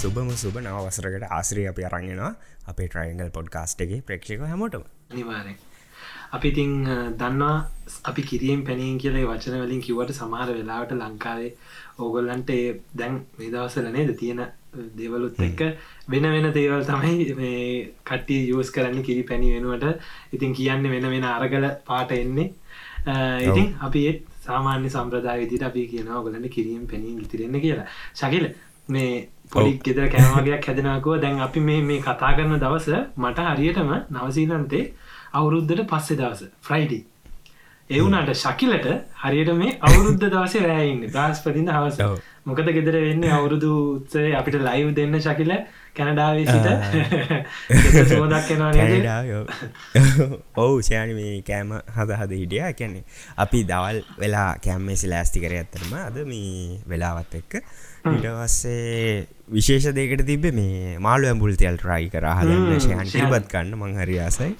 සුබම සුබ නවසරකට ආශ්‍රී අපි අරගෙනවා අපේ ට්‍රයින්ගල් පොඩ්කාස්ටගේ ප්‍රේක්ෂක හැමෝටම. අනිවාරෙන් අපි ඉතිං දන්නවා අපි කිරීම් පැනීම් කියලේ වචන වලින් කිවට සමහර වෙලාවට ලංකාවේ ඕගොල්ලන්ට ඒ දැන් මේදවසලනේද තියෙන දෙවලුත් එක්ක වෙන වෙන දේවල් තමයි මේ කට්ටි යස් කරන්න කිරි පැණි වෙනුවට. ඉතින් කියන්න වෙන වෙන අරගල පාට එන්නේ. ඉතින් අපි සාමාන්‍ය සම්ප්‍රදාය විදිට අපි කියනවා ගලන්න කිරීම පැනීම් ඉතිරෙන්න කියලා. ශකිල මේ පොඩි ගෙදර කෑමගයක් හැදෙනකුව දැන් අපි මේ මේ කතා කරන දවස මට හරියටම නවසීලන්තේ අවුරුද්ධට පස්සෙ දවස ෆ්‍රයිඩි එවුනට ශකිලට හරියට මේ අවුරුද්ධ දවසේ රෑයින්න ප්‍රාස්පතින්ද හවස. මොකද ගෙදර වෙන්න අවුරුදු උත්සේ අපිට ලයිව් දෙන්න ශකිල කැනඩාවේ සිට. සෝදක් කෙනවා ඔවු. සයානි මේ කෑම හද හද හිටිය. කැනෙ අපි දවල් වෙලා කෑම්මේසි ලෑස්ති කර ඇත්තරම අද මේ වෙලාවත් එක්ක ඉටවස්සේ විශේෂ දෙකට තිබ මේ මාළු ඇඹුල් තෙල් රයි කරහලන්න ශයන් ටිබත් කන්න මංහරියාසයි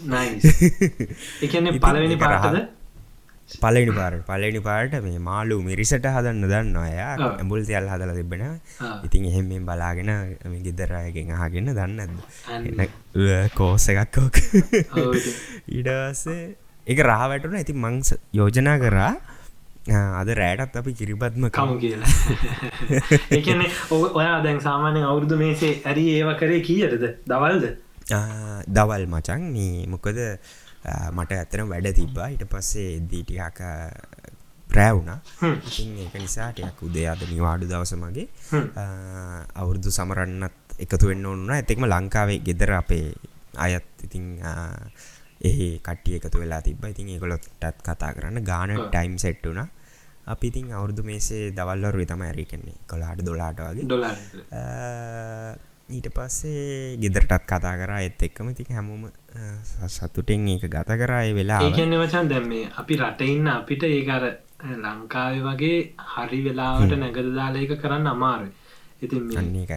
එකන පලවෙනි පරහද පලනි පාර පලනි පාට. මේ මාලු මිරිසට හදන්න දන්න අය ඇඹුල් තියල් හදල තිබෙන ඉතින් එහෙමෙන් බලාගෙන ගෙදරයගෙන් අහගෙන දන්නද කෝස එකක් කෝක ඉඩස්සේ එක රහ වැටුන ඇති මංස යෝජනා කරා අද රෑටත් අපි කිරිබත්ම කමු කියලා එකන ඔයා දැන් සාමානය අවුරුදු මේසේ ඇරි ඒව කරේ කියරද දවල්ද? දවල් මචන් මේ මොකද මට ඇතරම් වැඩ තිබ්බා. ඊට පස්සේ දීටියක ප්‍රෑවුණා ඉතින් ඒක නිසා ටයක් උදේ අද නිවාඩු දවස මගේ අවුරුදු සමරන්නත් එකතු වෙන්න ඕන්න ඇතෙක්ම ලංකාවේ ගෙදර අපේ අයත් ඉතිං එහි කට්ටිය එකතු වෙලා තිබ ඉතින් ඒකොලොටත් කතා කරන්න. ගාන ටයිම් සෙට්ටුනා අපි ඉතින් අවුරදු මේසේ දවල්ලරු තම ඇරිකන්නේ කොලාට දොලාට වගේ. ඩොල ඊට පස්සේ ගෙදරටත් කතා කරා. එත් එක්කම ති හැමෝම සතුටෙන් ඒක ගත කරාය වෙලා ඒකන්න වචන් දැම්මේ අපි රටඉන්න අපිට ඒකර ලංකාවේ වගේ හරි වෙලාවට නැගද දාලා එක කරන්න අමාරු ඉතින්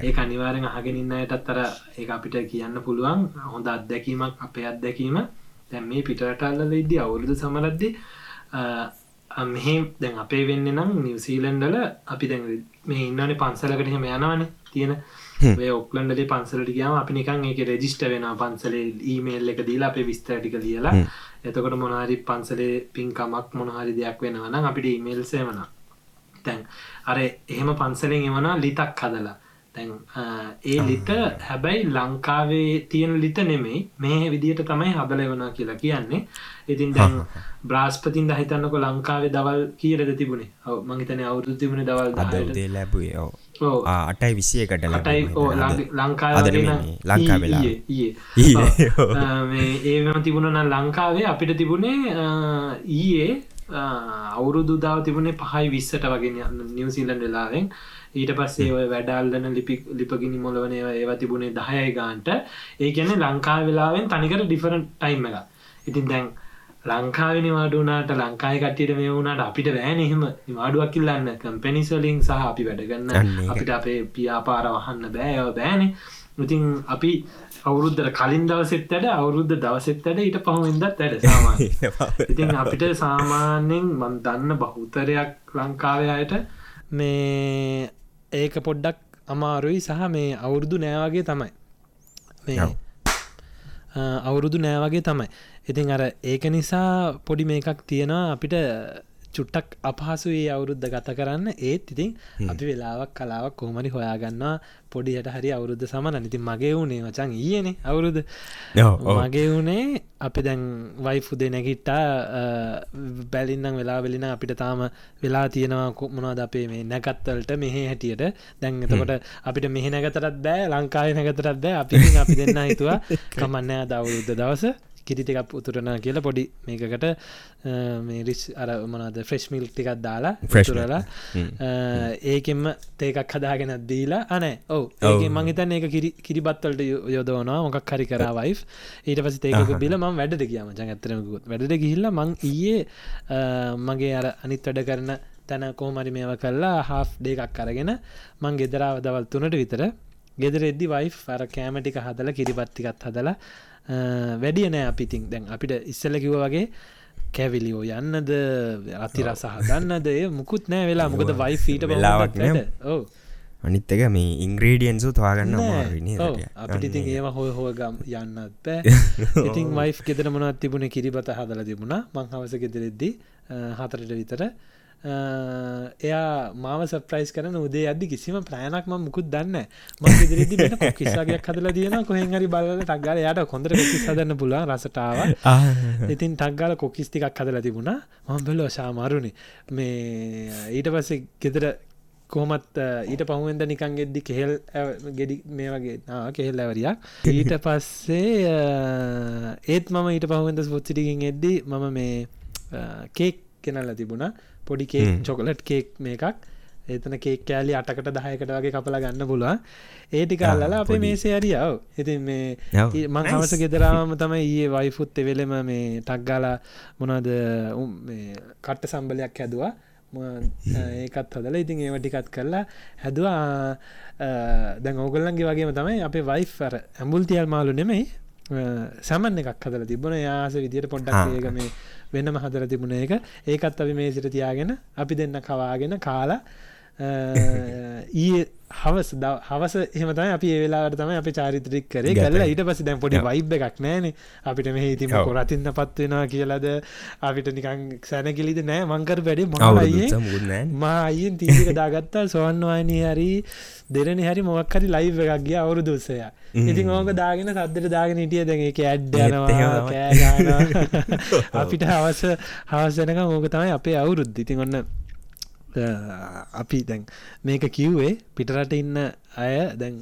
ඒ අනිවාරෙන් අහගෙනන්න අයටත් අර ඒ අපිට කියන්න පුළුවන්. හොඳ අත්දැකීමක් අපේ අත්දැකීම දැම් මේ පිටරටල්ල ඉද්දි අවුරුදු සමරද්දි මෙහෙ දැන් අපේ වෙන්න නම් නිවසීලන්ඩල අපි දැන් මේ ඉන්නනේ පන්සලකට හෙම යනවන තියෙන. ඔක්ලන්ඩලි පන්සලට ගයාම අපි නිකන් ඒක රෙජිස්ට වෙන පන්සලේ ඊමේල් එක දීලා අපේ විස්තරටික ලියලා. එතකොට මොනහරි පන්සලේ පින්කමක් මොනහරි දෙයක් වෙනවන අපිට ඊමේල් සේවන තැන් අර එහෙම පන්සලෙන් එවනා ලිතක් හදලා තැන් ඒ ලිට හැබැයි ලංකාවේ තියෙන ලිට නෙමෙයි. මේ විදියට තමයි හදල වනා කියලා කියන්නේ. ඉතින් දැන් බ්‍රාස්පතින් හිතන්නක ලංකාවේ දවල් කියරද තිබුණේ? මහිතන අවුදු තිබුණ දවල් ලැබේ අටයි විසියකට ලටයි ලංකා ලංකා වෙලා ඒම තිබුණන ලංකාවේ අපිට තිබුණේ ඊයේ අවුරුදු දාව තිබුණේ පහයි විස්සට වගේ නිවසිීලන් වෙලාවෙන් ඊට පස්සේ ඔය වැඩල්ලන ලිපි ලිපගිනි මොලවනය ඒවා තිබුණේ දහයයි ගාන්ට. ඒ ගැන ලංකා වෙලාවෙන් තනිකට ඩිෆරන් ටයිම් එක ඉතින් දැන් ලංකාව නිවාඩුනාට ලංකාය කට්ටියට මේ වුණට අපිට බෑන එහෙම නිවාඩුවක් කිල්ලන්න කම්පැනිස්වලින් සහ අපි වැඩගන්න අපිට අපේ පියාපාර වහන්න බෑයව බෑනේ. ඉතින් අපි අවුරුද්ධර කලින් දවසෙත් ඇඩ අවුරුද්ධ දවසෙත් ඇඩ ඊට පහුවින්දත් සාමා ඉතින් අපිට සාමාන්‍යෙන් මන් දන්න බහුතරයක් ලංකාවයට මේ ඒක පොඩ්ඩක් අමාරුයි. සහ මේ අවුරුදු නෑවගේ තමයි. මේ අවුරුදු නෑවගේ තමයි. ඉතින් අර ඒක නිසා පොඩි මේකක් තියෙනවා. අපිට චුට්ටක් අපහසු ඒ අවුරුද්ධ ගත කරන්න. ඒත් ඉතින් අපි වෙලාවක් කලාවක් කෝමරි හොයාගන්නවා. පොඩියට හරි අවුරුද්ධ සමන ඉතින් මගේ වුණේ වචන් ඊයන අවුරුද මගේ වුණේ අපි දැන් වයිෆුදේ නැගිට්ටා බැලින්නම් වෙලා වෙලින අපිට තාම වෙලා තියෙනවා. කොමනවාද අපේ මේ නැකත්වලට මෙහ හැටියට. දැන් එතකොට අපිට මෙහ නැගතරත් බෑ ලංකාය නැගතරත් බෑ. අපි අපි දෙන්න හිතුවා කමන්න දවුරුද්ධ දවස කිරිටිකක් උතුරන කියලා පොඩි මේකට රිස් අර මනද ෆ්‍රෙශ් මිල් ටිකක් දාලා ෆ්‍රෙශ්රලා ඒකෙම තේකක් හදාගෙන දීලා අනෑ ඔව. ඒ මංහිතන් ඒක කිරිබත්වලට යොදවනවා මොකක් හරි කරා වයි් ඊට පස ඒක බිල ම වැඩ කියම ජගත්තරමකුත් වැඩට ගිහිල්ල මං ඊයේ මගේ අර අනිත් වැඩ කරන තැන කෝමරි මේව කරලා හාෆ් ඩේකක් කරගෙන මං ගෙදරාව දවල් තුනට විතර ගෙදර එද්දි වයි් අර කෑමටික හදල කිරිපත්තිකත් හදලා වැඩිය නෑ අපිතින් දැන් අපිට ඉස්සල කිව වගේ කැවිලියෝ යන්නද අති රස හදන්නද මුකුත් නෑ වෙලා. මොකද වයි ෆීට වෙලාවක් ඕ අනිත් එක මේ ඉංග්‍රේඩියන්සු තවාගන්න අපිට ඒවා හොය හෝ ගම් යන්නත් බෑ. ඉතින් වයිෆ් ගෙදර මොනත් තිබුණ? කිරිබත හදල තිබුණා. මං හවස ගෙදරෙද්දි හතරට විතර එයා මාව සප්‍රයිස් කරන උදේ අදදි කිසිම ප්‍රෑණක් ම මුකුත් දන්න ම ෙදරදි බට කොකිස්සාගයක් හදල තියන කොහෙන් හරි බල ටක්ගල යට කොඳර කොකිස් හදන්න පුලා රසටාව ඉතින් ටක්ගල කොකිස් ටිකක් හදල තිබුණා. මම බෙල්ලෝ ශාමාරුණි මේ ඊට පස්සේ ගෙදර කොහමත් ඊට පහුවෙන්ද නිකන් ගෙද්දි කෙහෙල් ගෙඩි මේ වගේ කෙහෙල් ඇවරියක්. ඊට පස්සේ ඒත් මම ඊට පහුවෙන්ද ස්පොත්සිටිකින් එද්දි මම මේ කේක් කෙනල්ල තිබුණ. පොඩි කේක් හ්ම්. චොකලට් කේක් මේකක්. එතන කේක් කෑලි අටකට දහයකට වගේ කපලා ගන්න පුළුවන්. ඒටික ආ, අල්ලලා අපේ. මේසේ අරියාව ඉතින් මේ මං. හවස ගෙදරාම තමයි ඒ වයිෆුත් එවෙලෙම මේ ටක්ගාලා මොනද කට්ට සම්බලයක් හැදවා. ඒකත් හදල ඉතින් ඒව ටිකත් කරලා හැදවා. දැන් ඕගල්ලන්ගේ වගේම තමයි අපේ වයිෆ් අර ඇම්බුල්තියල් මාලු නෙමෙයි සැමන් එකක් හදල තිබුණ යාස විදියට. පොඩ්ඩක් ඒක මේ වෙනම හදර තිබුණ එක ඒකත් අපි මේ සිට තියාගෙන අපි දෙන්න කවාගෙන කාලා ඊ හවස් හවස එහමතයි අපි ඒවෙලාට තම අපි චාරිත්‍රික් කරේ. කරලා ඊට පස දැන් පොඩි. වයිබ් එකක් නෑන. අපිට මෙහ ඉතිම. කොරතින්න පත්වෙනවා කියලද? අපිට නිකං සැනකිලිද නෑ. මංකර වැඩි අවුරුදු මහයේ මුකුත්නෑ මා අයියෙන් තීක දාගත්තා. සොවන්වානී හරි දෙරනි හරි මොක්හරි ලයිව් එකක් ගිය අවුරු දුස්සය හ්ම්. ඉතින් ඕක දාගෙන සද්දට දාගෙන හිටිය. දැන් එක ඇඩ්ඩනවා අපිට හවස හවසනක ඕක තමයි අපේ අවුරුද්ධ ඉතින් ඔන්න අපි දැන් මේක කිව්වේ පිටරට ඉන්න අය දැන්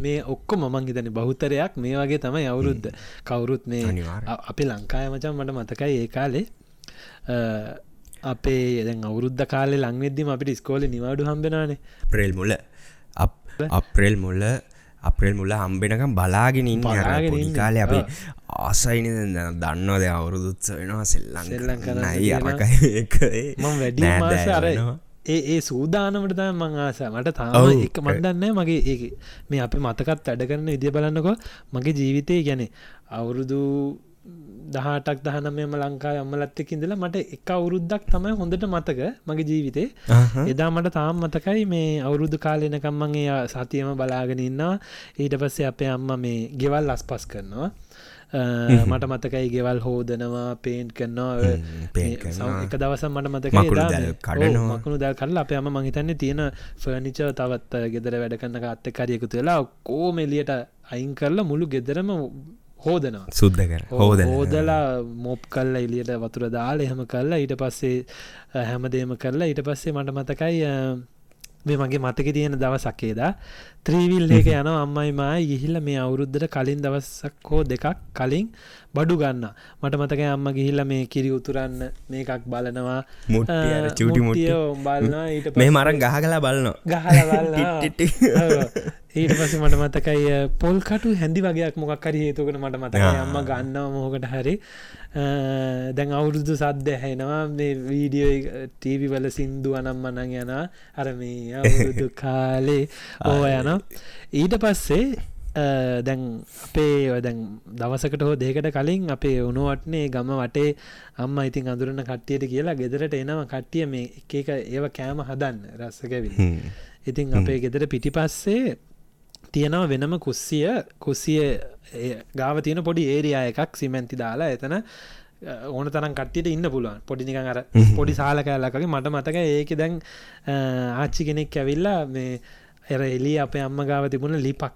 මේ ඔක්කො මං හිතන බහුතරයක්. මේ වගේ තමයි අවුරුද්ධ කවුරුත් මේ අපේ ලංකාය මචන් මට මතකයි ඒ කාලේ අපේ දැන් අවුරුද්ධ කාලේ ලංවෙද්දිම අපිට ස්කෝල නිවාඩු හම්බෙනවානේ. ප්‍රේල් මුල. අප්‍රේල් මුල්ල අප්‍රේල් මුල්ල හම්බෙනකම් බලාගෙන ඉන්න. කාලය අපේ. ආසයින දන්නවද අවුරුදුත්ස වෙනවා සෙල්ලං සෙල්ලම් කරන්න නයි තියෙනවා. අරකයි ඒ ඒ සූදානමට තම මං ආස මට තාම. එක මන්දන්න මගේ ඒ මේ අපි මතකත් වැඩ කරන ඉදිය බලන්නකො මගේ ජීවිතය ගැන අවුරුදු දහටක් දහනමයම ලංකා අම්මලත්තක ඉඳලා මට එක අවුරුද්දක් තමයි හොඳට මතක මගේ ජීවිතේ. එදා මට තාම් මතකයි මේ අවුරුදු කාලෙනකම්මගේ සතියම බලාගෙන ඉන්නවා. ඊට පස්සේ අපේ අම්ම මේ ගෙවල් අස් පස් කරනවා මට මතකයි ගෙවල් හෝදනවා පේන්ට් කරනවා එක දවසම් මට මතක මකුළු දැල් කඩනවා. මකුණු දැල් කරලා අප අම මහිතන්නේ තියෙන ෆර්නිච තවත් ගෙදර වැඩ කරන්න අත්ත කරියකුතු වෙලා කෝම එලියට අයින් කරලා මුළු ගෙදරම හෝදනවා. සුද්ධ කර හෝද හෝදලා. මොප් කල්ල එලියට වතුර දාල එහෙම කරලා ඊට පස්සේ හැමදේම කරලා ඊට පස්සේ මට මතකයි මේ මගේ මතක තියෙන දවසක්කේදා ත්‍රීවිල් ඒක යන අම්මයි මයි ගිහිල්ල මේ අවුරුද්ධට කලින් දවසක් හෝ දෙකක් කලින් බඩු ගන්න. මට මතක අම්ම ගිහිල්ල මේ කිරි උතුරන්න මේකක් බලනවා. මුට්ටිය අර චූටි මුට්ටිය. බලන්න ඊට මේ මරන් ගහ කලා බලනවා. ඊට පස මට මතකයි පොල්කටු හැඳි වගේයක් මොකක් හරි හේතුකට මට මතකයි ආ. අම්ම ගන්නවා මොහකට හරි. දැන් අවුරුදු සද්ද හැනවා මේ වීඩියෝ ටීවි වල සින්දු අනම් අනං යන අර මේ අවුරුදු කාලේ ඕ යන ඊට පස්සේ දැන් අපේ දැන් දවසකට හෝ දෙකට කලින් අපේ උනුවටනේ ගම වටේ අම්ම ඉතින් අඳුරන කට්ටියට කියලා ගෙදරට එනවා කට්ටිය මේ එක එක ඒව කෑම හදන්න රස්සකැවිල් හ්ම්. ඉතින් අපේ ගෙදර පිටි පස්සේ තියෙනව වෙනම කුස්සිය. කුස්සිය ගාව තියෙන පොඩි ඒරයා එකක් සිමැන්ති දාලා එතන ඕන තරම් කට්ටියට ඉන්න පුළුවන්. පොඩිනිකන් අර. පොඩි සාල කෑල්ලකගේ මට මතක ඒක දැන් ආච්චි කෙනෙක් ඇවිල්ලා මේ එර එලිය අපේ අම්ම ගාව තිබුණ ලිපක්.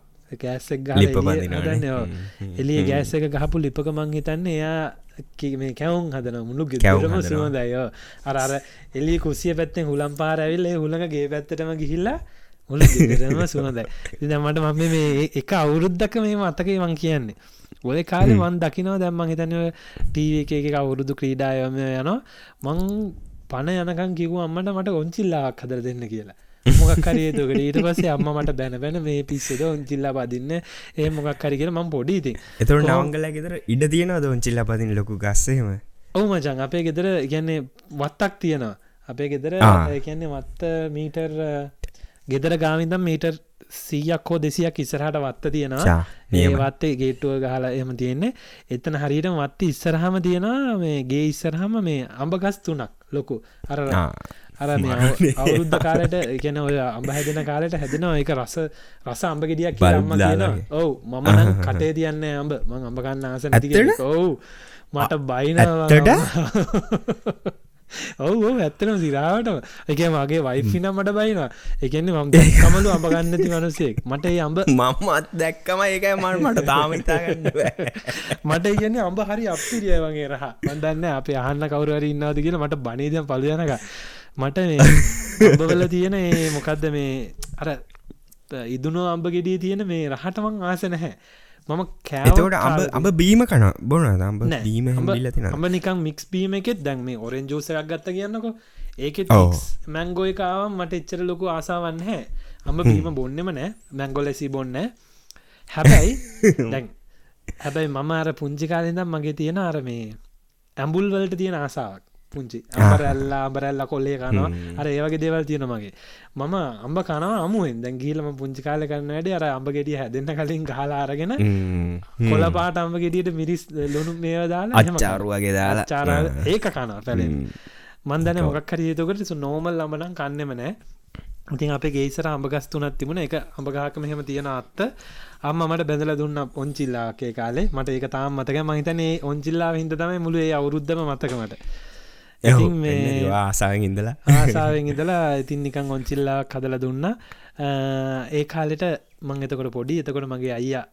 හ්ම්, හ්ම්, එලිය. ගෑස්ස එක ගහපු ලිපක මං හිතන්න එයා මේ කැවුම් හදන මුළු හදනවා. සුවදයෝ අර අර එලි කුසිය පැත්තෙන් හුලම් පාරඇවිල් හුළඟ ගේ පැත්තටම ගිහිල්ලා මුල ගෙදරම සුවදයි ඉදමට මම මේ එක අවුරුද්ධක මේ මතකේ මං කියන්නේ. ඔය කාලෙ වන් දකිනව දැම්මන් හිතන ටීව එක එක අවුරුදු ක්‍රීඩායම යනවා. මං පණ යනකන් කිව් අම්මට මට ඔංචිල්ලාක් හදර දෙන්න කියලා මොකක් කරේතුකට ඊට පස්සේ අම්ම මට බැන බැන මේ පිස්සෙද ඔංචිල්ලා පදින්න ඒ මොකක් හරි කියලා මං පොඩීති එතවට නවංගල ගෙතර ඉඩ තියෙනවද ඔංචිල්ල පතින් ලොකු ගස්සේම ඔවු මචන් අපේ ගෙදර ගැන්නේ වත්තක් තියෙනවා. අපේ ගෙදර. කියන්නේ වත්ත මීටර් ගෙදර ගාවින්දම් මීටර් සීයක් හෝ දෙසියක් ඉස්සරහට වත්ත තියෙනවා. චා, නියම. ඒ වත්තේ ගේටුව ගහලා එම තියෙන්නේ. එතන හරියට වත්ත ඉස්සරහම තියෙනවා. මේ ගේ ඉස්සරහම මේ අඹගස් තුනක් ලොකු. අර ආ. අර මේ අවු- අවුරුද්ධ කාලට එකන ඔය අඹ හැදෙන කාලට හැදෙනවා එක රස රස අම්ඹ ගෙඩියක් කියනවා. දාලා ඔව් මම කටේ තියන්න අඹ. මං අඹ කන්න ආස නැති කෙනෙක්. ඇත්තට? ඔව්. මට බයින ඔව් ඇත්තනම සිරාවටම. එක මගේ වයිෆිනම් මට බයිනවා. එකන්නේ මම කමලු අඹ ගන්නති මනුසෙක්. මට අඹ මමත් දැක්කම ඒකයි මට මට තාමතාගන්න මට කියන්නේ අඹ හරි අපිරිය වගේ රහ. මන්දන්න අපේ අහන්න කවරුවර ඉන්නවාද කියලා. මට බනීදම් පලයනක මට අඹවල තියෙන මොකක්ද මේ අර ඉදුණු අම්ඹ ගෙඩිය තියෙන මේ රහටමං ආස නැහැ. මම එතවට අඹ අඹ බීම කන බොන අඹ බීම අඹ හිල්ලතින අඹ නිකං මික්ස් බීම එකෙත් දැන් මේ ඔරෙන් ජෝසයක් ගත්ත කියන්නකො. ඒකෙත් ඔව්. මැංගෝයකාව මට එච්චර ලොකු ආසාවන්න හැ අම්ඹ බීම බොන්නෙම නෑ. මැංගොලෙසි බොන්න හැබැයි දැන් හැබැයි මම අර පුංචි කාලෙදම් මගේ තියෙන අර මේ ඇම්බුල් වලට තියෙන ආසාාවක් පුංචි. අම්බරැල්ලා අම්බරැල්ල කොල්ලේ කනවා. අර ඒවගේ දේවල් තියෙන මගේ. මම අම්බ කනවා අමුවෙන්. දැන් ගීලම පුංචි කාල කරන්න වැඩ අර අම්බ ගෙඩිය හැදෙන්න්න කලින් ගහලා අරගෙන කොල පාට අම්බ ගෙඩියට මිරිස් ලොනු මේව දාලා. අච්චාරුවගේ දාලා. අච්චාර ඒක කනවා පැලෙන්. මන්දන මොක් හරිතකට සු නෝමල් අමනං කන්නෙම නෑ. ඉතින් අපේ ගේසර අඹගස් තුනත් තිබුණ. එක අඹගහක මෙහෙම තියෙන අත්ත. අම්ම මට බැඳල දුන්න ඔංචිල්ලාගේ කාලේ. මට ඒක තාම් මතක මහිතනේ ඔංචිල්ලා හිද තමයි මුළු ඒ අවුරුද්ධම මතකමට එහෝ, ආසාාවෙන් ඉඳලා. ආසාාවෙන් ඉදලා ඉතින් නිකං ඔංචිල්ලා කදල දුන්න. ඒ කාලෙට මං එතකොට පොඩි. එතකොට මගේ අයියා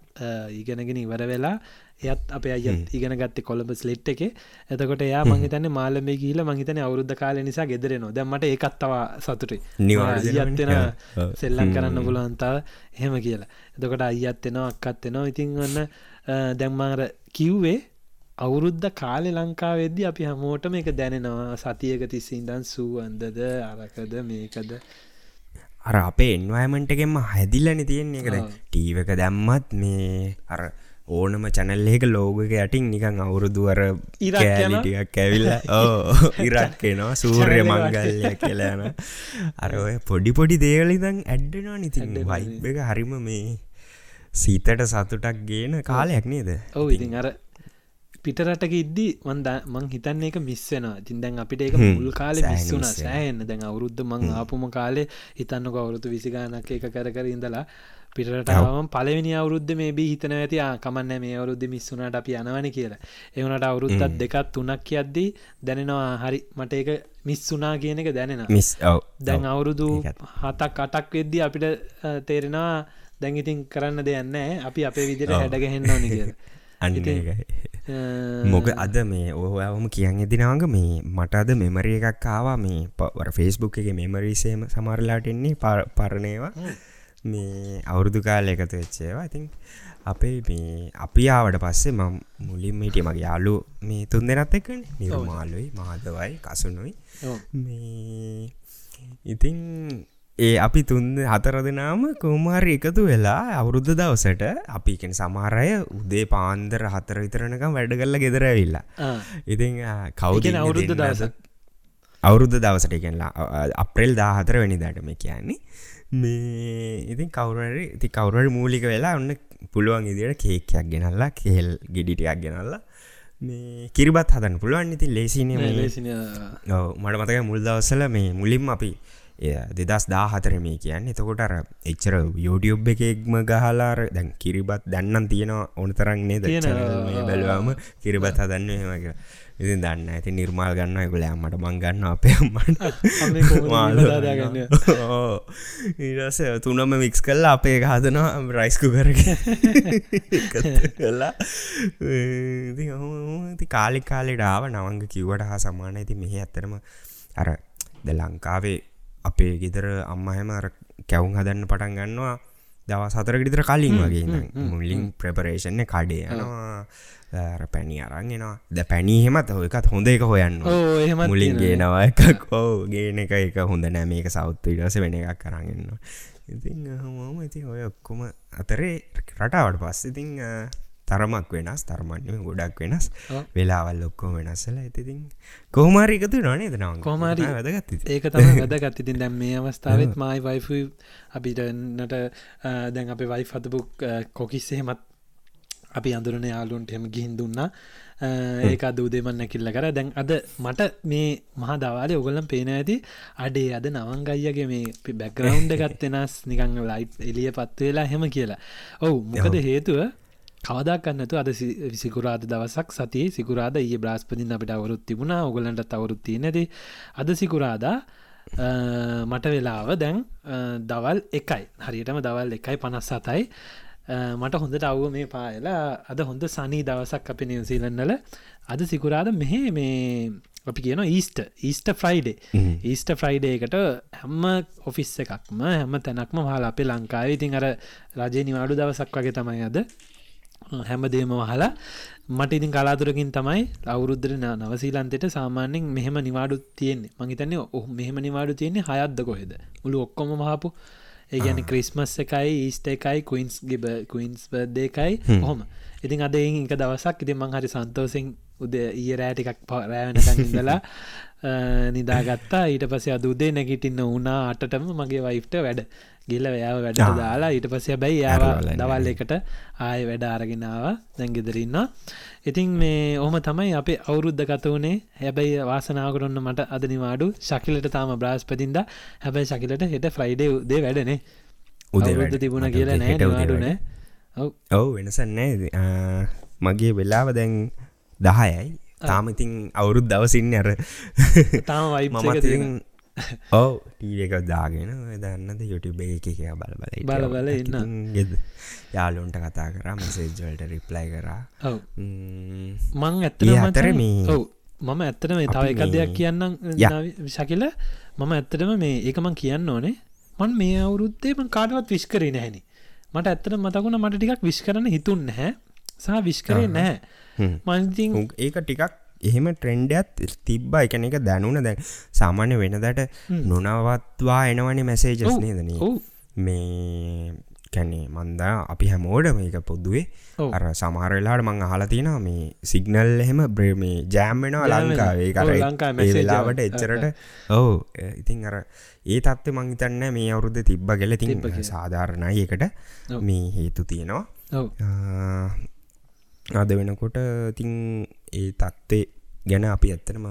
ඉගෙනගෙන ඉවර වෙලා එයත් අප අයත් ඉගෙන ගත්ත කොළඹ ස්ලෙට් එක. එතකොට එයා මංහිතන්න මාලම ගීල මහිතන අවුද්ධ කාල නිසා ගෙදරෙනවා. දැමට ඒකත්තවා සතුටේ ඔව්. සෙල්ලම් කරන්න. පුලන්තාව එහෙම කියලා. එතකොට අයියත්වෙනවා අක්කත්වෙනවා ඉතින් වන්න දැම්මාර කිව්වේ අවුරුද්ධ කාලෙ ලංකා වෙද්දි අපි හමෝටම එක දැනෙනවා. සතියක තිස්සින්දන් සූවන්දද අරකද මේකද. අර අපේ එන්වයමන්ටගෙන්ම හැදිල්ලන තියෙන්නේ එකද ඔව්. ටීවක දැම්මත් මේ අර ඕනම චැනල්ලේක ලෝගක යටින් නිකං අවුරුදුවර. කෑලිටියක් ඇවිල්ල. ඕ ඉරක්කෙනවා සූර්ය මංගල්ය කියලයන අර ඔය පොඩි පොඩි දේවලිදං ඇඩ්ඩෙනවා නිතින් වයිබ් එක හරිම මේ සීතට සතුටක් ගේන කාලයක් නේද? ඔව. ඉතින් අර පිටරටක ඉද්දි වන්ද මං හිතන්න එක මිස්සෙනවා තින් දැන් අපිට හ්ම්. මුල් කාලෙ සෑහෙන මිස්සුන. සෑහෙන්න දැන් අවුරුද්ධ මං ආපුම කාලේ හිතන්නක අවුරුදු විසිගානක් එක කර කර ඉඳලා පිටරටාවම පලවෙනි අවුරුද්ධ මේ බී හිතන ඇති කමන්න මේ අවුරුද්ධ මිස්සුනට අපි යනවන කියලා. එවනට අවුරුත්තත්. දෙකත් තුනක් කියද්දී දැනෙනවා හරි. මට ඒක මිස්සුනා කියන එක දැනෙන මිස් දැන් අවුරුදු. හතක් අටක් වෙද්දි අපිට තේරෙනවා දැඟිතින් කරන්න දෙයන්න අපි අපේ විදිට ඔව්. හැඩගහෙන්න ඕනි කිය අන්න ඉතින්, ඒකයි. මොක අද මේ ඔහවම කියන්න එදිනාවග මේ මට අද මෙමරිය එකක් කාවා මේ පවර ෆෙස්බුක් එක මෙමරීසේම සමරලාට එන්නේ ප- පරණේවා මේ අවුරුදු කාල එකතු වෙච්චේවා ඉතින් අපේ මේ අපි ආවට පස්සේ මම මුලින් හිටිය මගේ යාලු මේ තුන් දෙනත් එක්ක නිර්මාලුයි මාදවයි කසුනුයි. මේ ඉතින් ඒ අපි තුන් හතර දෙනාම කෝමාරි එකතු වෙලා අවුරුද්ධ දවසට අපිකෙන් සමහරය උදේ පාන්දර හතර විතරනකම් වැඩ කල්ල ගෙදරවිල්ලා ඉතින් කවුද අවුරුද්ධ දවස අවුරුද්ධ දවසට එකලා අප්‍රෙල් දාහතර වැනි දටම කියන්නේ. මේ ඉතින් කවුරරි ඉති කවුරට මූලික වෙලා ඔන්න පුළුවන් ඉදිට කේකයක් ගෙනල්ලා කෙල් ගෙඩිටයක් ගෙනල්ලා මේ කිරිබත් හදන්න පුළුවන්. ඉති ලේසිනය ඔව් මට මතක මුල් දවසල මේ මුලින්ම අපි දෙදස් දා හතර මේ කියන්න. එතකොට අර එච්චර යෝඩියෝබ් එකෙක්ම ගහලාර දැන් කිරිබත් දන්නන් තියෙනවා ඕන තරන්නේ තියෙනවා. බැලවාම කිරිබත් හදන්න හෙමක ඉති දන්න ඇති නිර්මාල් ගන්න එකුල අම්මට මං ගන්න අපේ අම්මට. ඊටස තුනම මික්ස් කල්ලා අපේ හදනවා රයිස්කු කරග කලා ති කාලි කාලෙට ආව නවංග කිව්වට හා සමාන ඇති මෙහ ඇත්තරම අර ද ලංකාවේ අපේ ගෙදර අම්මහෙම අර කැවුම් හදන්න පටන් ගන්නවා. දව සතර ගෙතර කලින් වගේ. මුල්ලින් ප්‍රපරේෂණ කඩේ යනවා. පැණි අරන්ගෙනවා ද පැණීහෙමත් ඔයකත් හොඳ එක හොයන්න එහෙමත් මුලින්. ගේනවා එකක්. ඕ ගේන එක එක හොඳ නෑ. මේක සෞත්තු ඉටස වෙන එකක් කරගන්න ඉතින් හම ඉති ඔය ඔක්කොම අතරේ රටාවට පස්ස ඉතිං තරමක් වෙනස් තරමන්ය ගොඩක් වෙනස්. වෙලාවල් ඔක්කෝ වෙනස්සල ඇතිතින් කෝමාරිකතු නොනේ දනවා කොහොම හරි වැදගත් ඒක තම වැදගත්. ඉතින් දැම් මේ අවස්ථාවත් මයි වයිෆ අපිට නට දැන් අප වයි හතපු කොකිස්සෙහෙමත් අපි අඳුරන යාලුන්ට හෙම ගිහින් දුන්න. ඒක දූදේමන් නැකිල්ල කර. දැන් අද මට මේ මහ දවාලේ ඔගොල්ලම් පේන ඇති අඩේ අද නවංගයියගේ මේ බැක්ග්‍රවන්් ගත් වෙනස් නිකං ලයිට් එලිය පත්වෙලා හෙම කියලා. ඔවු. මොකද හේතුව කවදක්න්නතු අද සිකුරාද දවසක් සති සිකුරාද ඒ බ්‍රස්පතින් අපිට අවරුත් තිබුණා. ඔගලන්ට අවරුත්තිය නැති අද සිකුරාදා මට වෙලාව දැන් දවල් එකයි. හරියටම දවල් එකයි පනස් සතයි මට හොඳට අව්ව මේ පායලා අද හොඳ සනී දවසක් අපි නිවසීලන්නල අද සිකුරාද මෙහෙ මේ අපි කියන ඊස්ට ඊස්ට ෆ්‍රයිඩේ ඊස්ට ෆ්‍රයිඩේකට හැම්ම ඔෆිස් එකක්ම හැම තැනක්ම හලා අපේ ලංකාව. ඉතින් අර රජය නිවාඩු දවසක් වගේ තමයි අද හැමදේම වහලා මට ඉතින් කලාතුරකින් තමයි අවුරුද්දර නවසීලන්තෙට සාමාන්‍යෙන් මෙහෙම නිවාඩු තියෙන්නේ. මහිතන්නේ ඔහ මෙහෙම නිවාඩු තියෙන්නේ හයත්ද කොහෙද? මුළු ඔක්කොම මහපු ඒගැන ක්‍රිස්මස් එකයි ඊස්ට එකයි කුයින්ස් ගිබ කුයින්ස් බර්දේකයි හොම. ඉතින් අද එක දවසක් ඉතින් මං හරි සන්තෝසිෙන් උද ඊය රෑටිකක් පරෑවෙනකඳලා නිදාගත්තා. ඊට පස අදුදේ නැගිටින්න වුණා. අටටම මගේ වයිෆ්ට වැඩ ගිල්ල වයාව වැඩ දාලා ඊට පස්සේ බැයි යාව දවල් එකට ආය වැඩ අරගෙනාව දැන්ගෙදරන්න ඉතින් මේ ඔහම තමයි අපේ අවුරුද්ධ කත වනේ හැබැයි වාසනාවකරන්න මට අද නිවාඩු ශකිලට තාම බ්‍රාස්පතින්ද හැබැයි ශකිලට හෙට ෆ්‍රයිඩේ දේ වැඩනේ උදවරුද්ධ තිබුණ කියලා නෑ නිවාඩුනෑ ඔව්. වෙනසන්නේ මගේ වෙලාව දැන් දහයයි. තාම ඉතින් අවුරුත් දවසින්න අර. තාම වයි මම ඔව ටීව එක දාගෙන දන්නද යුටබ එක එක බල බල බල බල ඉන්න ගෙද යාලුන්ට කතා කර මෙසේජ්වලට රිප්ලයි කරා. මං ඇත්තර මේ මම ඇත්තට මේ තව එක දෙයක් කියන්නම් විශකිල මම ඇත්තටම මේ ඒකමං කියන්න ඕනේ. මන් මේ අවුරුත්තේම කාටවත් විශ් කරේ නැහැනි මට ඇත්තට මතකුණ මට ටිකක් විශ් කරන හිතුන් නැහැ. සහ විශ්කරේ නැහැ. මන්තින් ඒක ටිකක් එහෙම ට්‍රෙන්ඩත් තිබ්බ. එකන එක දැනුන දැන් සාමාන්‍ය වෙනදට නොනවත්වා එනවනි මැසේජස් නේදන මේ කැනේ මන්දා අපි හැමෝඩ මේක පොද්දුවේ අර සමහරලාට මං අහලතින මේ සිගනල් එහෙම බ්‍රමේ ජෑම්මෙනවා ලංකාවේ. කර වෙලාවට එච්චරට ඔවු. ඉතින් අර ඒ තත්ව මංහිතන්න මේ අවුරුද්ධ තිබ්බ ගෙල තිබ සාධාරණයි එකට මේ හේතු තියෙනවා. අද වෙනකොට තින් ඒ තත්ත්ේ ගැන අපි ඇත්තනම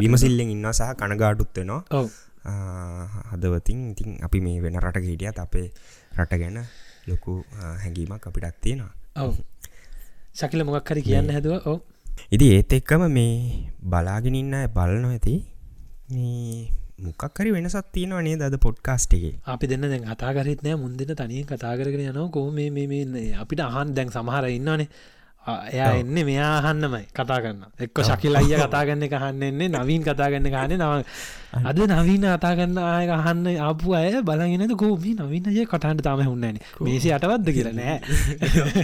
විමසිල්ලෙන් ඉන්න සහ කනගාටුත්වෙනවා හදවතින් ඉතින් අපි මේ වෙන රට හිටියත් අපේ රට ගැන ලොකු හැඟීමක් අපිටත් තියෙනවා. ඔව. ශකිල මොකක් හරි කියන්න හැදුව? ඕ ඉදි ඒත් එක්කම මේ බලාගෙනඉන්න බලන ඇති. මේ මොකක්කරි වෙනසත් තියෙනවා නේ දද පොඩ්කාස්ටගේ අපි දෙන්න දැන් අතාගරත් නෑ. මුන්දින තනියෙන් කතා කරගෙන යනවා. කෝ මේ අපිට අහන් දැන් සමහර ඉන්නනේ එයා එන්න මෙයා අහන්නමයි. කතා කරන්න එක්ක ශකිල් අයිය කතාගන්න එක හන්න එන්නේ නවීන් කතාගන්න කාන නව අද නවීන අතාගන්න ආය අහන්න ආපු අය බලගෙනද කෝමී නවීන අය කටන්ට තම හුන්නන මේසි අටවත්ද කියල නෑ.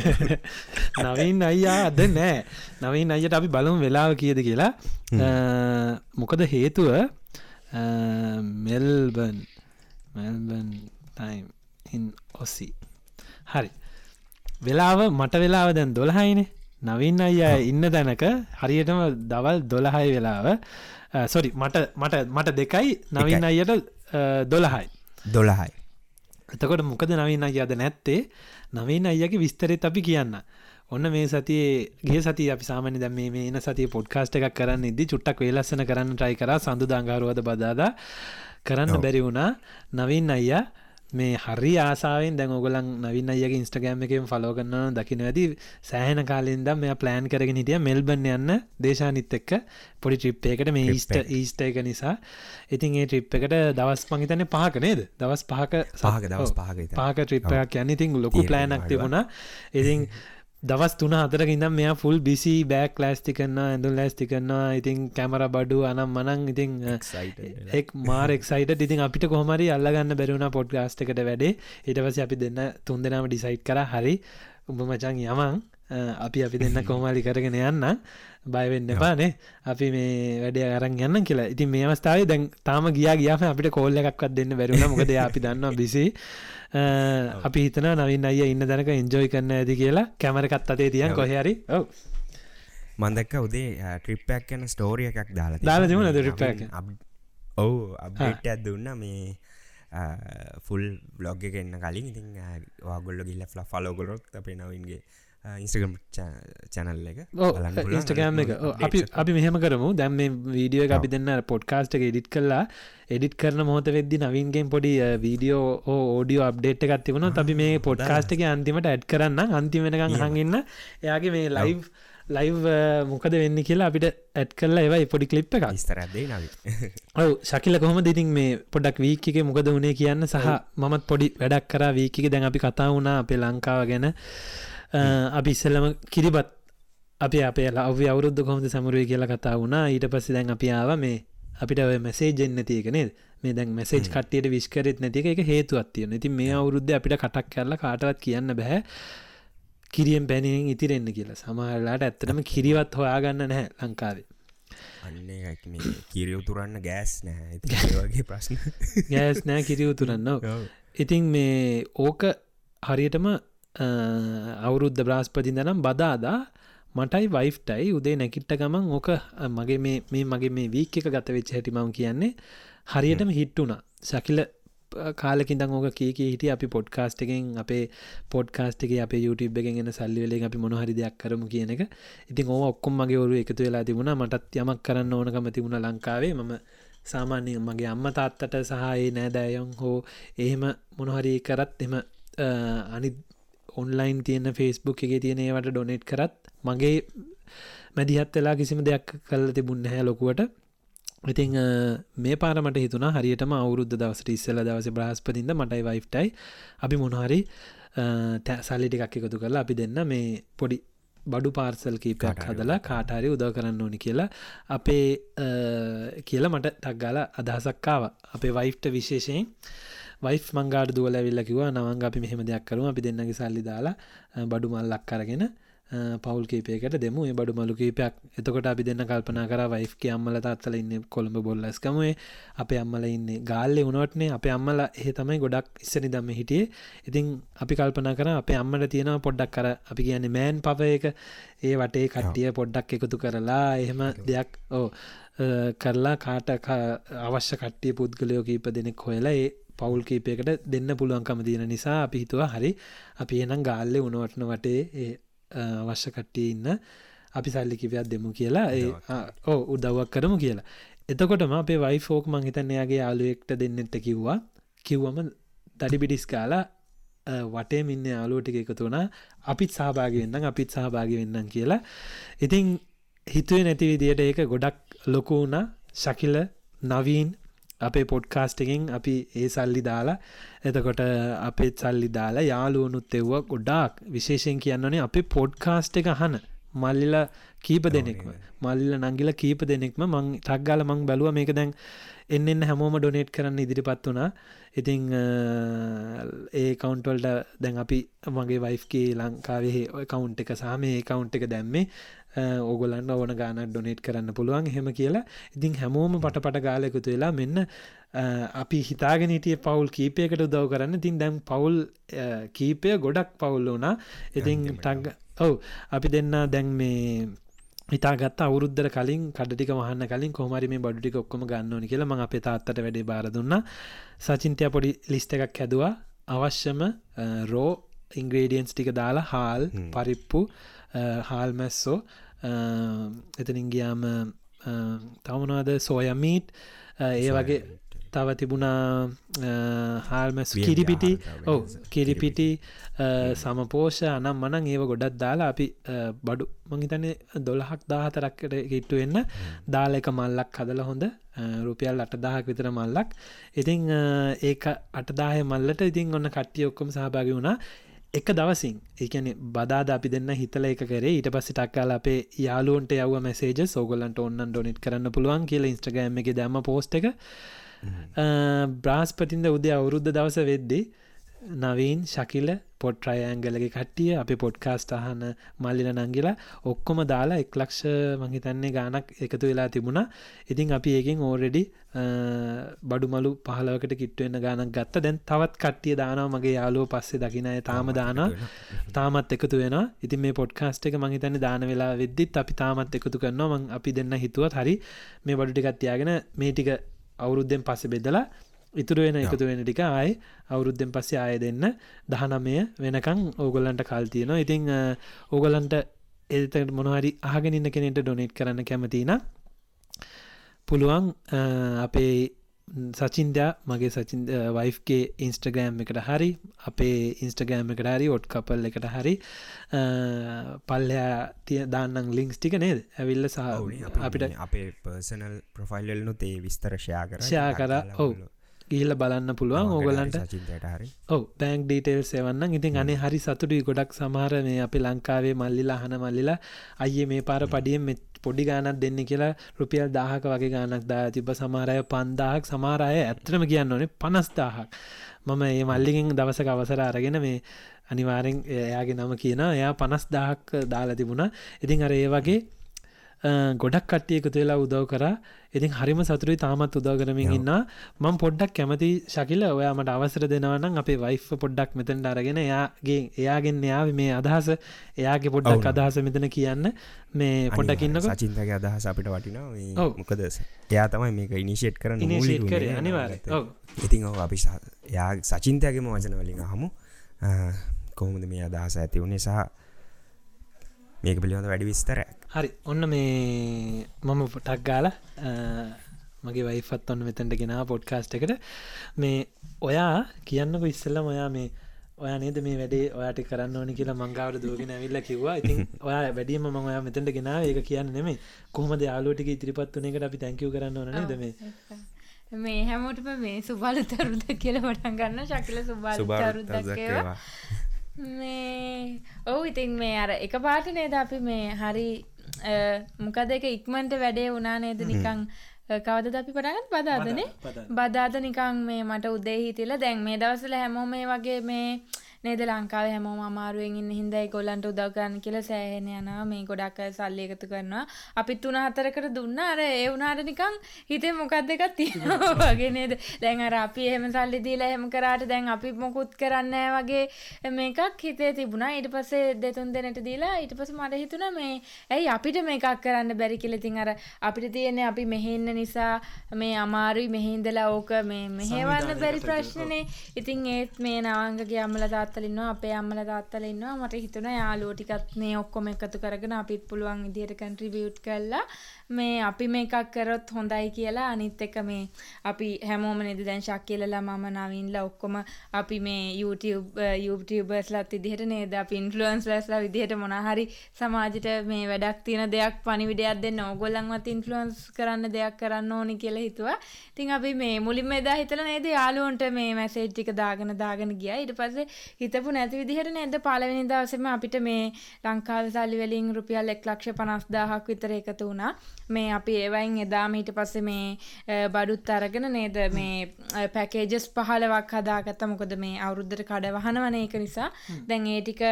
නවීන් අයියා අද නෑ. නවීන් අයියට අපි බලමු වෙලාව කියද කියලා. මොකද හේතුව? Melbourne Melbourne time in Aussie. හරි වෙලාව මට වෙලාව දැන් දොළහයිනේ. නවින් අය ඉන්න තැනක හරියටම දවල් දොළහයි වෙලාව. සොරි මට මට මට දෙකයි නවින් අයට දොළහයි. දොළහයි. එතකොට මොකද නවින් අය අද නැත්තේ? නවීන අයගේ විස්තරෙත් අපි කියන්න. ඔන්න මේ සතියේ ගේ සති අපි සාමනි දැම මේ එන සතිය පොඩ්කාස්ට එකක් කරන්න ඉදදි චුට්ටක් වේලස්සන කරන්න ට්‍රයි කර සඳු දංගාරුවද බදාදා කරන්න බැරි වුණා. නවින් අයියා මේ හරි ආසාාවෙන් දැන් ඔගලන් නවින් අයගේ ඉන්ස්ටගෑම් එකෙන් ෆලෝ කරන්න දකින ඇති. සෑහන කාලින්ද මෙ ප්ලෑන් කරගෙන හිටිය මෙල්බන් යන්න දේශානිත් එක්ක පොඩි ට්‍රිප් එකට මේ ඊස්ට ඊස්ට එක. නිසා. ඉතින් ඒ ට්‍රිප් එකට දවස් මහිතන පහක නේද? දවස් පහක සහක දවස් පහක පාක ට්‍රිප්පයක් යන්න. ඉතින් ලොකු ප්ලෑනක් තිබුණා. ඉතින් දවස් තුන හතරක ඉඳම් මෙයා ෆුල් බිසි බෑක් ලෑස්ති කරන්න ඇඳුල් ලෑස්ති කරන්නවා ඉතින් කැමර බඩු අනම් මනං ඉතින් එක් මාරෙක්සයිට ඉතින් අපිට කොහමරි අල්ලගන්න බැරුණ පොඩ් ගස්ටකට වැඩේ. ඉටවස අපි දෙන්න තුන් දෙනාම ඩිසයිට් කර. හරි උඹ මචන් යමන් අපි අපි දෙන්න කොහමලි කරගෙන යන්න බයවෙන්න පානේ අපි මේ වැඩ අරන් යන්න කියලා. ඉතින් මේ අවස්ථාව දැන් තාම ගියා ගියාම අපිට කෝල්ල එකක්වත් දෙන්න බැරුණ මොකද අපි දන්නවා බිසි අපි හිතන නවින් අය ඉන්න දැනක එන්ජෝයි කරන්න ඇති කියලා කැමරකත් අතේ තියන්. කොහරි ඔව. මන්දක්ක උදේ ට්‍රිප්පයක් යන ස්ටෝරිය එකක් දාලා දාලා තිබුණ ට්‍රිප් ඔවු අපට දුන්න. මේ ෆුල් බ්ලොග් එක එන්න කලින්. ඉතින් වාගොල්ල ගිල්ල ල ෆලෝගොලොත් අපේ නවින්ගේ ඉන්ස්ටගම් චැනල් එක ඉස්ටගෑම් එක. අපි අපි මෙහෙම කරමු. දැම් මේ වීඩියෝ එක අපි දෙන්න පොඩ්කාස්ට එක එඩිට් කල්ලා එඩිට කරන මොහත වෙද්දි නවින්ගෙන් පොඩි වීඩියෝ ඕඩියෝ අප්ඩේට් එකත් තිබුණ අපි මේ පොඩ්කාස්ට එක අන්තිමට ඇඩ් කරන්න අන්තිමෙනකං හඟන්න එයාගේ මේ ලයිව් ලයිව් මොකද වෙන්න කියලා අපිට ඇඩ් කරලා ඒවයි පොඩි කලිප් එක ස්තරදේ නවි ඔව ශකිල කොහොම දෙතින් මේ පොඩක් වීක එක මොකද වුණේ කියන්න සහ මමත් පොඩි වැඩක් කර වීක දැන් අපි කතා වුණා අපේ ලංකාව ගැන අපි ඉස්සල්ලම කිරිබත් අප අපේ ලව්‍ය අවුරුද්ධ කොහොමද සමුරුව කියලා කතා වුණා. ඊට පස්සේ දැන් අපි ආව මේ අපිට මැසේජෙන් නැතිකනේ මේ දැන් මැසේජ් කට්ටියට විස්කරෙත් නැතික එක. හේතුවත්තිය නැති මේ අවුරුද්ධ අපිට කටක් කරලා කාටවත් කියන්න බැහැ කිරියෙන් පැනයෙන් ඉතිරෙන්න්න කියලා. සමහරලාට ඇත්තටම කිරිවත් හොයාගන්න නැහැ ලංකාවේ. අන්න කිරිය උතුරන්න ගෑස් නෑ වගේ ප්‍රශ්න. ගෑස් නෑ කිරි උතුරන්න ඉතින් මේ ඕක හරියටම අවුරුද්ධ බ්‍රාස්පතිඳනම් බදාදා මටයි වයිෆ්ටයි උදේ නැකිට්ට ගමන් ඕක මගේ මේ මගේ මේ වීක් එක ගත වෙච්ච හැටි මම කියන්නේ හරියටම හිට්ටුනා ශකිල කාලකින් දං ඕක කීක හිට අපි පොඩ්කාස්ට එකෙන් අපේ පොඩ්කාස්ට එක අප YouTube එකෙන් එන සල්ලිවෙලෙන් අපි මොනහරි දෙයක් කරමු කියන එක. ඉතින් ඕ ඔක්කොම් මගේ ඔරු එකතු වෙලා තිබුණා. මටත් යමක් කරන්න ඕනකම තිබුණ ලංකාවේ. මම සාමාන්‍ය මගේ අම්ම තාත්තට සහයේ නෑදෑයොන් හෝ එහෙම මොනහරි කරත් එම අනි ඔන්ලයින් තියෙන ෆෙස්බුක් එක තියෙනේවට ඩොනෙට් කරත් මගේ මැදිහත් වෙලා කිසිම දෙයක් කල්ල තිබුන්න හැ ලොකුවට. ඉතිං මේ පාරමට හිතුනා හරියටම අවුරුද්ධ දවසට ඉස්සල දවස බ්‍රහස්පතින්ද මටයි වයිෆ්ටයි අපි මොනහරි සල්ලි ටිකක් එකතු කරලා අපි දෙන්න මේ පොඩි බඩු පාර්සල් කීපයක් හදලා කාටාරි උදව කරන්න ඕනි කියලා අපේ කියලා මට ටක්ගාල අදහසක්කාව අපේ වයිෆ්ට විශේෂයෙන් වයිෆ් මංගාඩ දුවල විල්ලකිව නවංග අපි මෙහෙම දෙයක් කරුම අපි දෙන්නගේ සල්ලි දාලා බඩු මල්ලක් කරගෙන පවල් කීපයකට දෙමු. ඒ බඩු මලු කීපයක්. එතකොට අපි දෙන්න කල්පනා කර වයිෆ්ක අම්මල තාත්තල ඉන්න කොළඹ බොල්ලස්කමුවේ අප අම්මල ඉන්න ගාල්ලෙ උනොටනේ අප අම්මල එහ තමයි ගොඩක් ඉස්සනි දම්ම හිටියේ. ඉතින් අපි කල්පනා කර අප අම්මට තියෙනවා පොඩ්ඩක් කර අපි කියන්නේ මෑන් පවයක ඒ වටේ කට්ටිය පොඩ්ඩක් එකතු කරලා එහෙම දෙයක් ඕ කරලා කාට අවශ්‍ය කට්ටිය පුද්ගලයෝ කීප දෙනෙක් හොයලා ඒ පවුල් කීපයකට දෙන්න පුළුවන්කම තියෙන නිසා අපි හිතුවා හරි. අපි එනම් ගාල්ලෙ උනවටන වටේ ඒ අවශ්‍ය කට්ටිය ඉන්න. අපි සල්ලි කිවයක් දෙමු කියලා. ඒ ඕ උදව්වක් කරමු කියලා. එතකොටම අපේ වයි ෆෝක් මං හිතන්න එයාගේ යාලුවෙක්ට දෙන්නෙත්ත කිව්වා. කිව්වම දඩිබිඩිස් කාලා වටේ මින්න යාලුවටික එකතු වුණා. අපිත් සහභාග වෙන්නම් අපිත් සහභාග වෙන්නම් කියලා. ඉතිං හිතුවේ නැති විදියට ඒක ගොඩක් ලොකු වුණ. ශකිල නවීන් අපේ පොඩ්කාස්ට එකෙන් අපි ඒ සල්ලි දාලා එතකොට අපේ සල්ලි දාලා යාලුවනුත් එව්ව ගොඩාක්. විශේෂයෙන් කියන්නනේ අපේ පොඩ්කාස්ට එක අහන මල්ලිල කීප දෙනෙක්ම. මල්ල නංගිල කීප දෙනෙක්ම මං ටක්ගාල මං බැලුව මේක දැන් එන්න එන්න හැමෝම ඩොනේට් කරන්න ඉදිරිපත් වුණා. ඉතිං ඒ කවුන්ටවල්ට දැන් අපි මගේ වයිෆ්ගේ ලංකාවේ කවුන්් එක සාම ඒ කවුන්් එක දැම්මේ ඕගොලන්න ඕන ගානක් ඩොනේට් කරන්න පුළුවන්. හෙම කියලා. ඉතින් හැමෝම පටපට ගාලයකුතු වෙලා මෙන්න අපි හිතාගෙනටිය පවුල් කීපයකට උදව් කරන්න. තින් දැම් පවුල් කීපය ගොඩක් පවුල් වනා ඉතින් ටක් ඔව්. අපි දෙන්න දැන් මේ ඉතාගත් අවුරුද්දර කලින් කඩටික වහන්න කලින් කොමරි මේ බඩුටික ඔක්කොම ගන්නවනි කියලා මං අපේ තාත්තට වැඩේ බාර දුන්න. සචින්තය පොඩි ලිස්ට එකක් හැදවා. අවශ්‍යම රෝ ඉංග්‍රේඩියන්ස් ටික දාලා හාල් පරිප්පු හාල් මැස්සෝ එතනින් ගියාම තවමනවාද සෝයමීට් ඒ වගේ තව තිබුණා හාල්මැස් කිරිපිටි. ඔව කිරිපිටි සමපෝෂ අනම් මනං ඒව ගොඩත් දාලා අපි බඩු මංහිතන්නේ දොළහක් දාහතරක්කට හිට්ටු වෙන්න දාල එක මල්ලක් හදල හොඳ රුපියල් අටදාහක් විතර මල්ලක්. ඉතිං ඒක අටදාහය මල්ලට ඉතින් ඔන්න කට්ටිය ඔක්කොම සහභාගි වුණා එක දවසින් ඒකන බදාද අපි දෙන්න හිතල එක කරේ. ඊට පස්ස ටක්කාල අපේ යාලුන්ට යව මසේජ සෝගලන්ට ඔන්න ඩොනෙට් කරන්න පුළුවන් කියල ඉස්ට්‍රගෑම් එක දැම පෝස්ට එක. බ්‍රාස්පතින්ද උදේ අවුරුද්ධ දවස වෙද්දි නවීන් ශකිල පොට් ්‍රයඇංගලගේ කට්ටිය අපි පොඩ්කාස්ට අහන මල්ලිල නංගිලා ඔක්කොම දාලා එක් ලක්ෂ මහිතන්නේ ගානක් එකතු වෙලා තිබුණා. ඉතින් අපි ඒකින් ඕරෙඩි බඩුමලු පහලවකට කිට්ටුවෙන්න ගානක් ගත්ත. දැන් තවත් කට්ටිය දානාව මගේ යාලුව පස්සේ දකිනය තාම දාන තාමත් එකතු වෙන ඉතින් මේ පොඩ්කාස්ට එක මහිතන්න දාන වෙලා වෙද්දිත් අපි තාමත් එකතු කරනවා. මං අපි දෙන්න හිතුවත් හරි මේ බඩුටිකත්තියාගෙන මේ ටික අවුරුද්ධෙන් පස්ස බෙදලා ඉතුරු වෙන එකතු වෙන ටික ආය අවුරුද්ධෙන් පස්සේ ආය දෙන්න. දහනමය වෙනකං ඕගොල්ලන්ට කල්තියනවා ඉතිං ඕගොලන්ට එතට මොනහරි ආගෙනන්න කෙනෙට ඩොනේට් කරන්න කැමතින පුළුවන් අපේ සචින්දයා මගේ සචින් වයිෆ්ගේ ඉන්ස්ටගෑම් එකට හරි අපේ ඉන්ස්ටගෑම් එකට හරි ඔට් කපල් එකට හරි පල්ලයා තිය දාන්නන් ලිංක්ස් ටික නේද? ඇවිල්ල සහ අපිට අපේ පර්සනල් ප්‍රොෆයිල්ලනු තේ විස්තරශයා කර. ෂයා කර ඔවු ගිහිල්ල බලන්න පුළුවන් ඕගලන්ට. ඔව බැංක් ඩීටේල් සෙවන්න ඉතින් අනේ හරි සතුටුයි. ගොඩක් සමහර මේ අපි ලංකාවේ මල්ලිලා හන මල්ලිලා අයියේ මේ පාර පඩියෙන් මෙ පොඩි ගානක් දෙන්න කියලා රුපියල් දාහක වගේ ගානක් දා තිබ සමාරය පන්දාහක් සමාරය ඇත්‍රම කියන්න ඕනේ පනස්දාහක්. මම ඒ මල්ලිගෙන් දවසක අවසර අරගෙන මේ අනිවාරෙන් එයාගේ නම කියන එයා පනස් දාහක් දාලා තිබුණා. ඉතින් අර ඒ වගේ ගොඩක් කට්ටිය එකතු වෙලා උදව් කර. ඉතින් හරිම සතුරයි තාමත් උදව කරමින් ඉන්න මං පොඩ්ඩක් කැමති ශකිල ඔයාමට අවසර දෙනවනම් අපේ වයිෆ පොඩ්ඩක් මෙතැන්ට අරගෙන එයාගේ එයාගෙන් එයා මේ අදහස එයාගේ පොඩ්ඩක් අදහස මෙතන කියන්න. මේ පොඩ්ඩකින්නක සචින්තක අදහස අපිට වටිනවා. මොකද එයා තමයි මේක ඉනිශේට් කරන ඉනිශේට් කර අනිවාර ඉතින් ඔ අපි යා සචින්තයගේම වචන වලින් හමු කොහොමද මේ අදහස ඇති වුණේ සහ මේක පිළිබඳ වැඩි විස්තරයක් හරි. ඔන්න මේ මම පොටක් ගාල මගේ වයිෆත් ඔන්න මෙතැට ගෙනා පොඩ්කාස්ට් එකට. මේ ඔයා කියන්නක ඉස්සල්ලම ඔයා මේ ඔය නේද මේ වැඩේ ඔයාට කරන්න ඕනි කියලා මංගාවට දෝගෙන ඇවිල්ල කිව්වා. ඉතින් ඔයා වැඩියම ම ඔයා මෙතැට ගෙනාව. ඒක කියන්න නෙමේ කොහොමද යාලෝටික ඉදිරිපත් වනකට අපි තැංකව කරන්න ඕන නේද මේ? මේ හැමෝටම මේ සුබලතරුද කියල වටන් ගන්න ශකිල සුබලතරුදක් ඒවා. මේ ඔවු ඉතින් මේ අර එක පාට නේද අපි මේ හරි මොකද එක ඉක්මන්ට වැඩේ වුණා නේද නිකං කවද අපි පටගත් බදාදනේ බදාද නිකං මේ මට උදේ හිතිල දැන් මේ දවසල හැමෝ මේ වගේ මේ නේද ලංකාව හැමෝම අමාරුවෙන් ඉන්න හින්දයි ගොල්ලන්ට උදව් කරන්න කියලා සෑහෙන යනවා. මේ ගොඩක් අය සල්ලි එකතු කරනවා. අපිත් තුන හතරකට දුන්නා. අර ඒ වුණාට නිකන් හිතේ මොකක්ද එකක් තියෙනවා වගේ නේද? දැන් අර අපි එහෙම සල්ලි දීලා එහෙම කරාට දැන් අපි මොකුත් කරන්නේ වගේ මේකක් හිතේ තිබුණා. ඊට පස්සේ දෙතුන් දෙනෙට දීලා ඊට පස්සේ මට හිතුණා මේ ඇයි අපිට මේකක් කරන්න බැරි කියලා? ඉතින් අර අපිට තියෙන්නේ අපි මෙහෙ ඉන්න නිසා මේ අමාරුයි මෙහෙ ඉඳලා ඕක මේ මෙහෙවන්න බැරි ප්‍රශ්නනේ. ඉතින් ඒත් මේ නවංගගේ අම්මලා තාත්තලින්නවා අපේ අම්මල තාත්තල ඉන්නවා. මට හිතුණ යාලුවෝ ටිකත් මේ ඔක්කොම එකතු කරගෙන අපිත් පුළුවන් විදිහට කන්ට්‍රිබියුට් කරලා මේ අපි මේකක් කරොත් හොඳයි කියලා අනිත් එක මේ අපි හැමෝම නේද දැන් ශක්කිලලා මම නවින්ලා ඔක්කොම අපි මේ YouTube YouTubeර්ස්ලාත් විදිහට නේද අපි ඉන්ෆ්ලුවන්සර්ස්ලා විදිහට මොනවා හරි සමාජයට මේ වැඩක් තියෙන දෙයක් පණිවිඩයක් දෙන්න ඕගොල්ලන්වත් ඉන්ෆ්ලුවන්ස් කරන්න දෙයක් කරන්න ඕනි කියලා හිතුවා. ඉතින් අපි මේ මුලින්ම එදා හිතලා නේද යාළුවන්ට මේ මැසේජ් ටික දාගෙන දාගෙන ගියා. ඊට පස්සේ හිතපු නැති විදිහට නේද පළවෙනි දවසේම අපිට මේ ලංකාවේ සල්ලි වලින් රුපියල් 1,50,000ක් විතර එකතු වුණා. මේ අපි ඒවයින් එදාම ඊට පස්සේ මේ බඩුත් අරගෙන නේද මේ පැකේජස් පහලවක් හදාගත්ත. මොකද මේ අවුරුද්දට කඩ වහනවන ඒක නිසා. දැන් ඒ ටික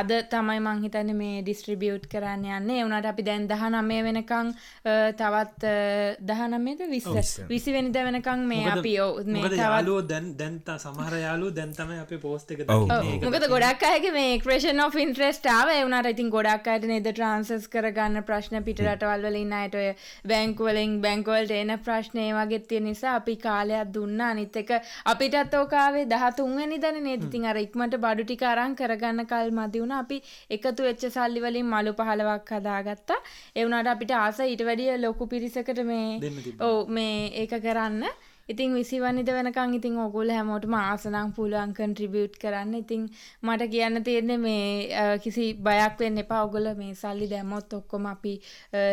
අද තමයි මං හිතන්නේ මේ ඩිස්ට්‍රිබියුට් කරන්න යන්නේ. ඒ වුණාට අපි දැන් 19 වෙනකන් තවත් 19ද 20 20 වෙනිදා වෙනකන් මේ අපි මේ යාළුවෝ දැන් දැන් සමහර යාළුවෝ දැන් තමයි අපේ පෝස්ට් එක මොකද ගොඩක් අයගේ මේ එක්ස්ප්‍රෙෂන් ඔෆ් ඉන්ට්‍රෙස්ට් ආව. ඒ වුණාට ඉතින් ගොඩක් අයට නේද ට්‍රාන්ස්ෆර්ස් කරගන්න ප්‍රශ්න පිට රටවල් වල ඉන්න අයට ඔය බැංකුවලින් බැංකුවලට එන ප්‍රශ්නය වගේ තියෙන නිසා අපි කාලයක් දුන්නා. අනිත් එක අපිටත් ඕකාවේ 13 වෙනිදානේ නේද? ඉතින් අර ඉක්මනට බඩු ටික අරන් කරගන්න කල් මදි වුණා. අපි එකතු වෙච්ච සල්ලි වලින් මලු 15ක් හදාගත්තා. ඒ වුණාට අපිට ආස ඊට වැඩිය ලොකු පිරිසකට මේ ඔව් මේ ඒක කරන්න ඉතින් විසිවනිද වෙනකං ඉතින් ඔගුල් හැමෝටම ආසනං පුළුවන් කන්ට්‍රිබියුට් කරන්න. ඉතින් මට කියන්න තියෙන්නේ මේ කිසි බයක් වෙන්න එපා. ඔගොල මේ සල්ලි දැම්මොත් ඔක්කොම අපි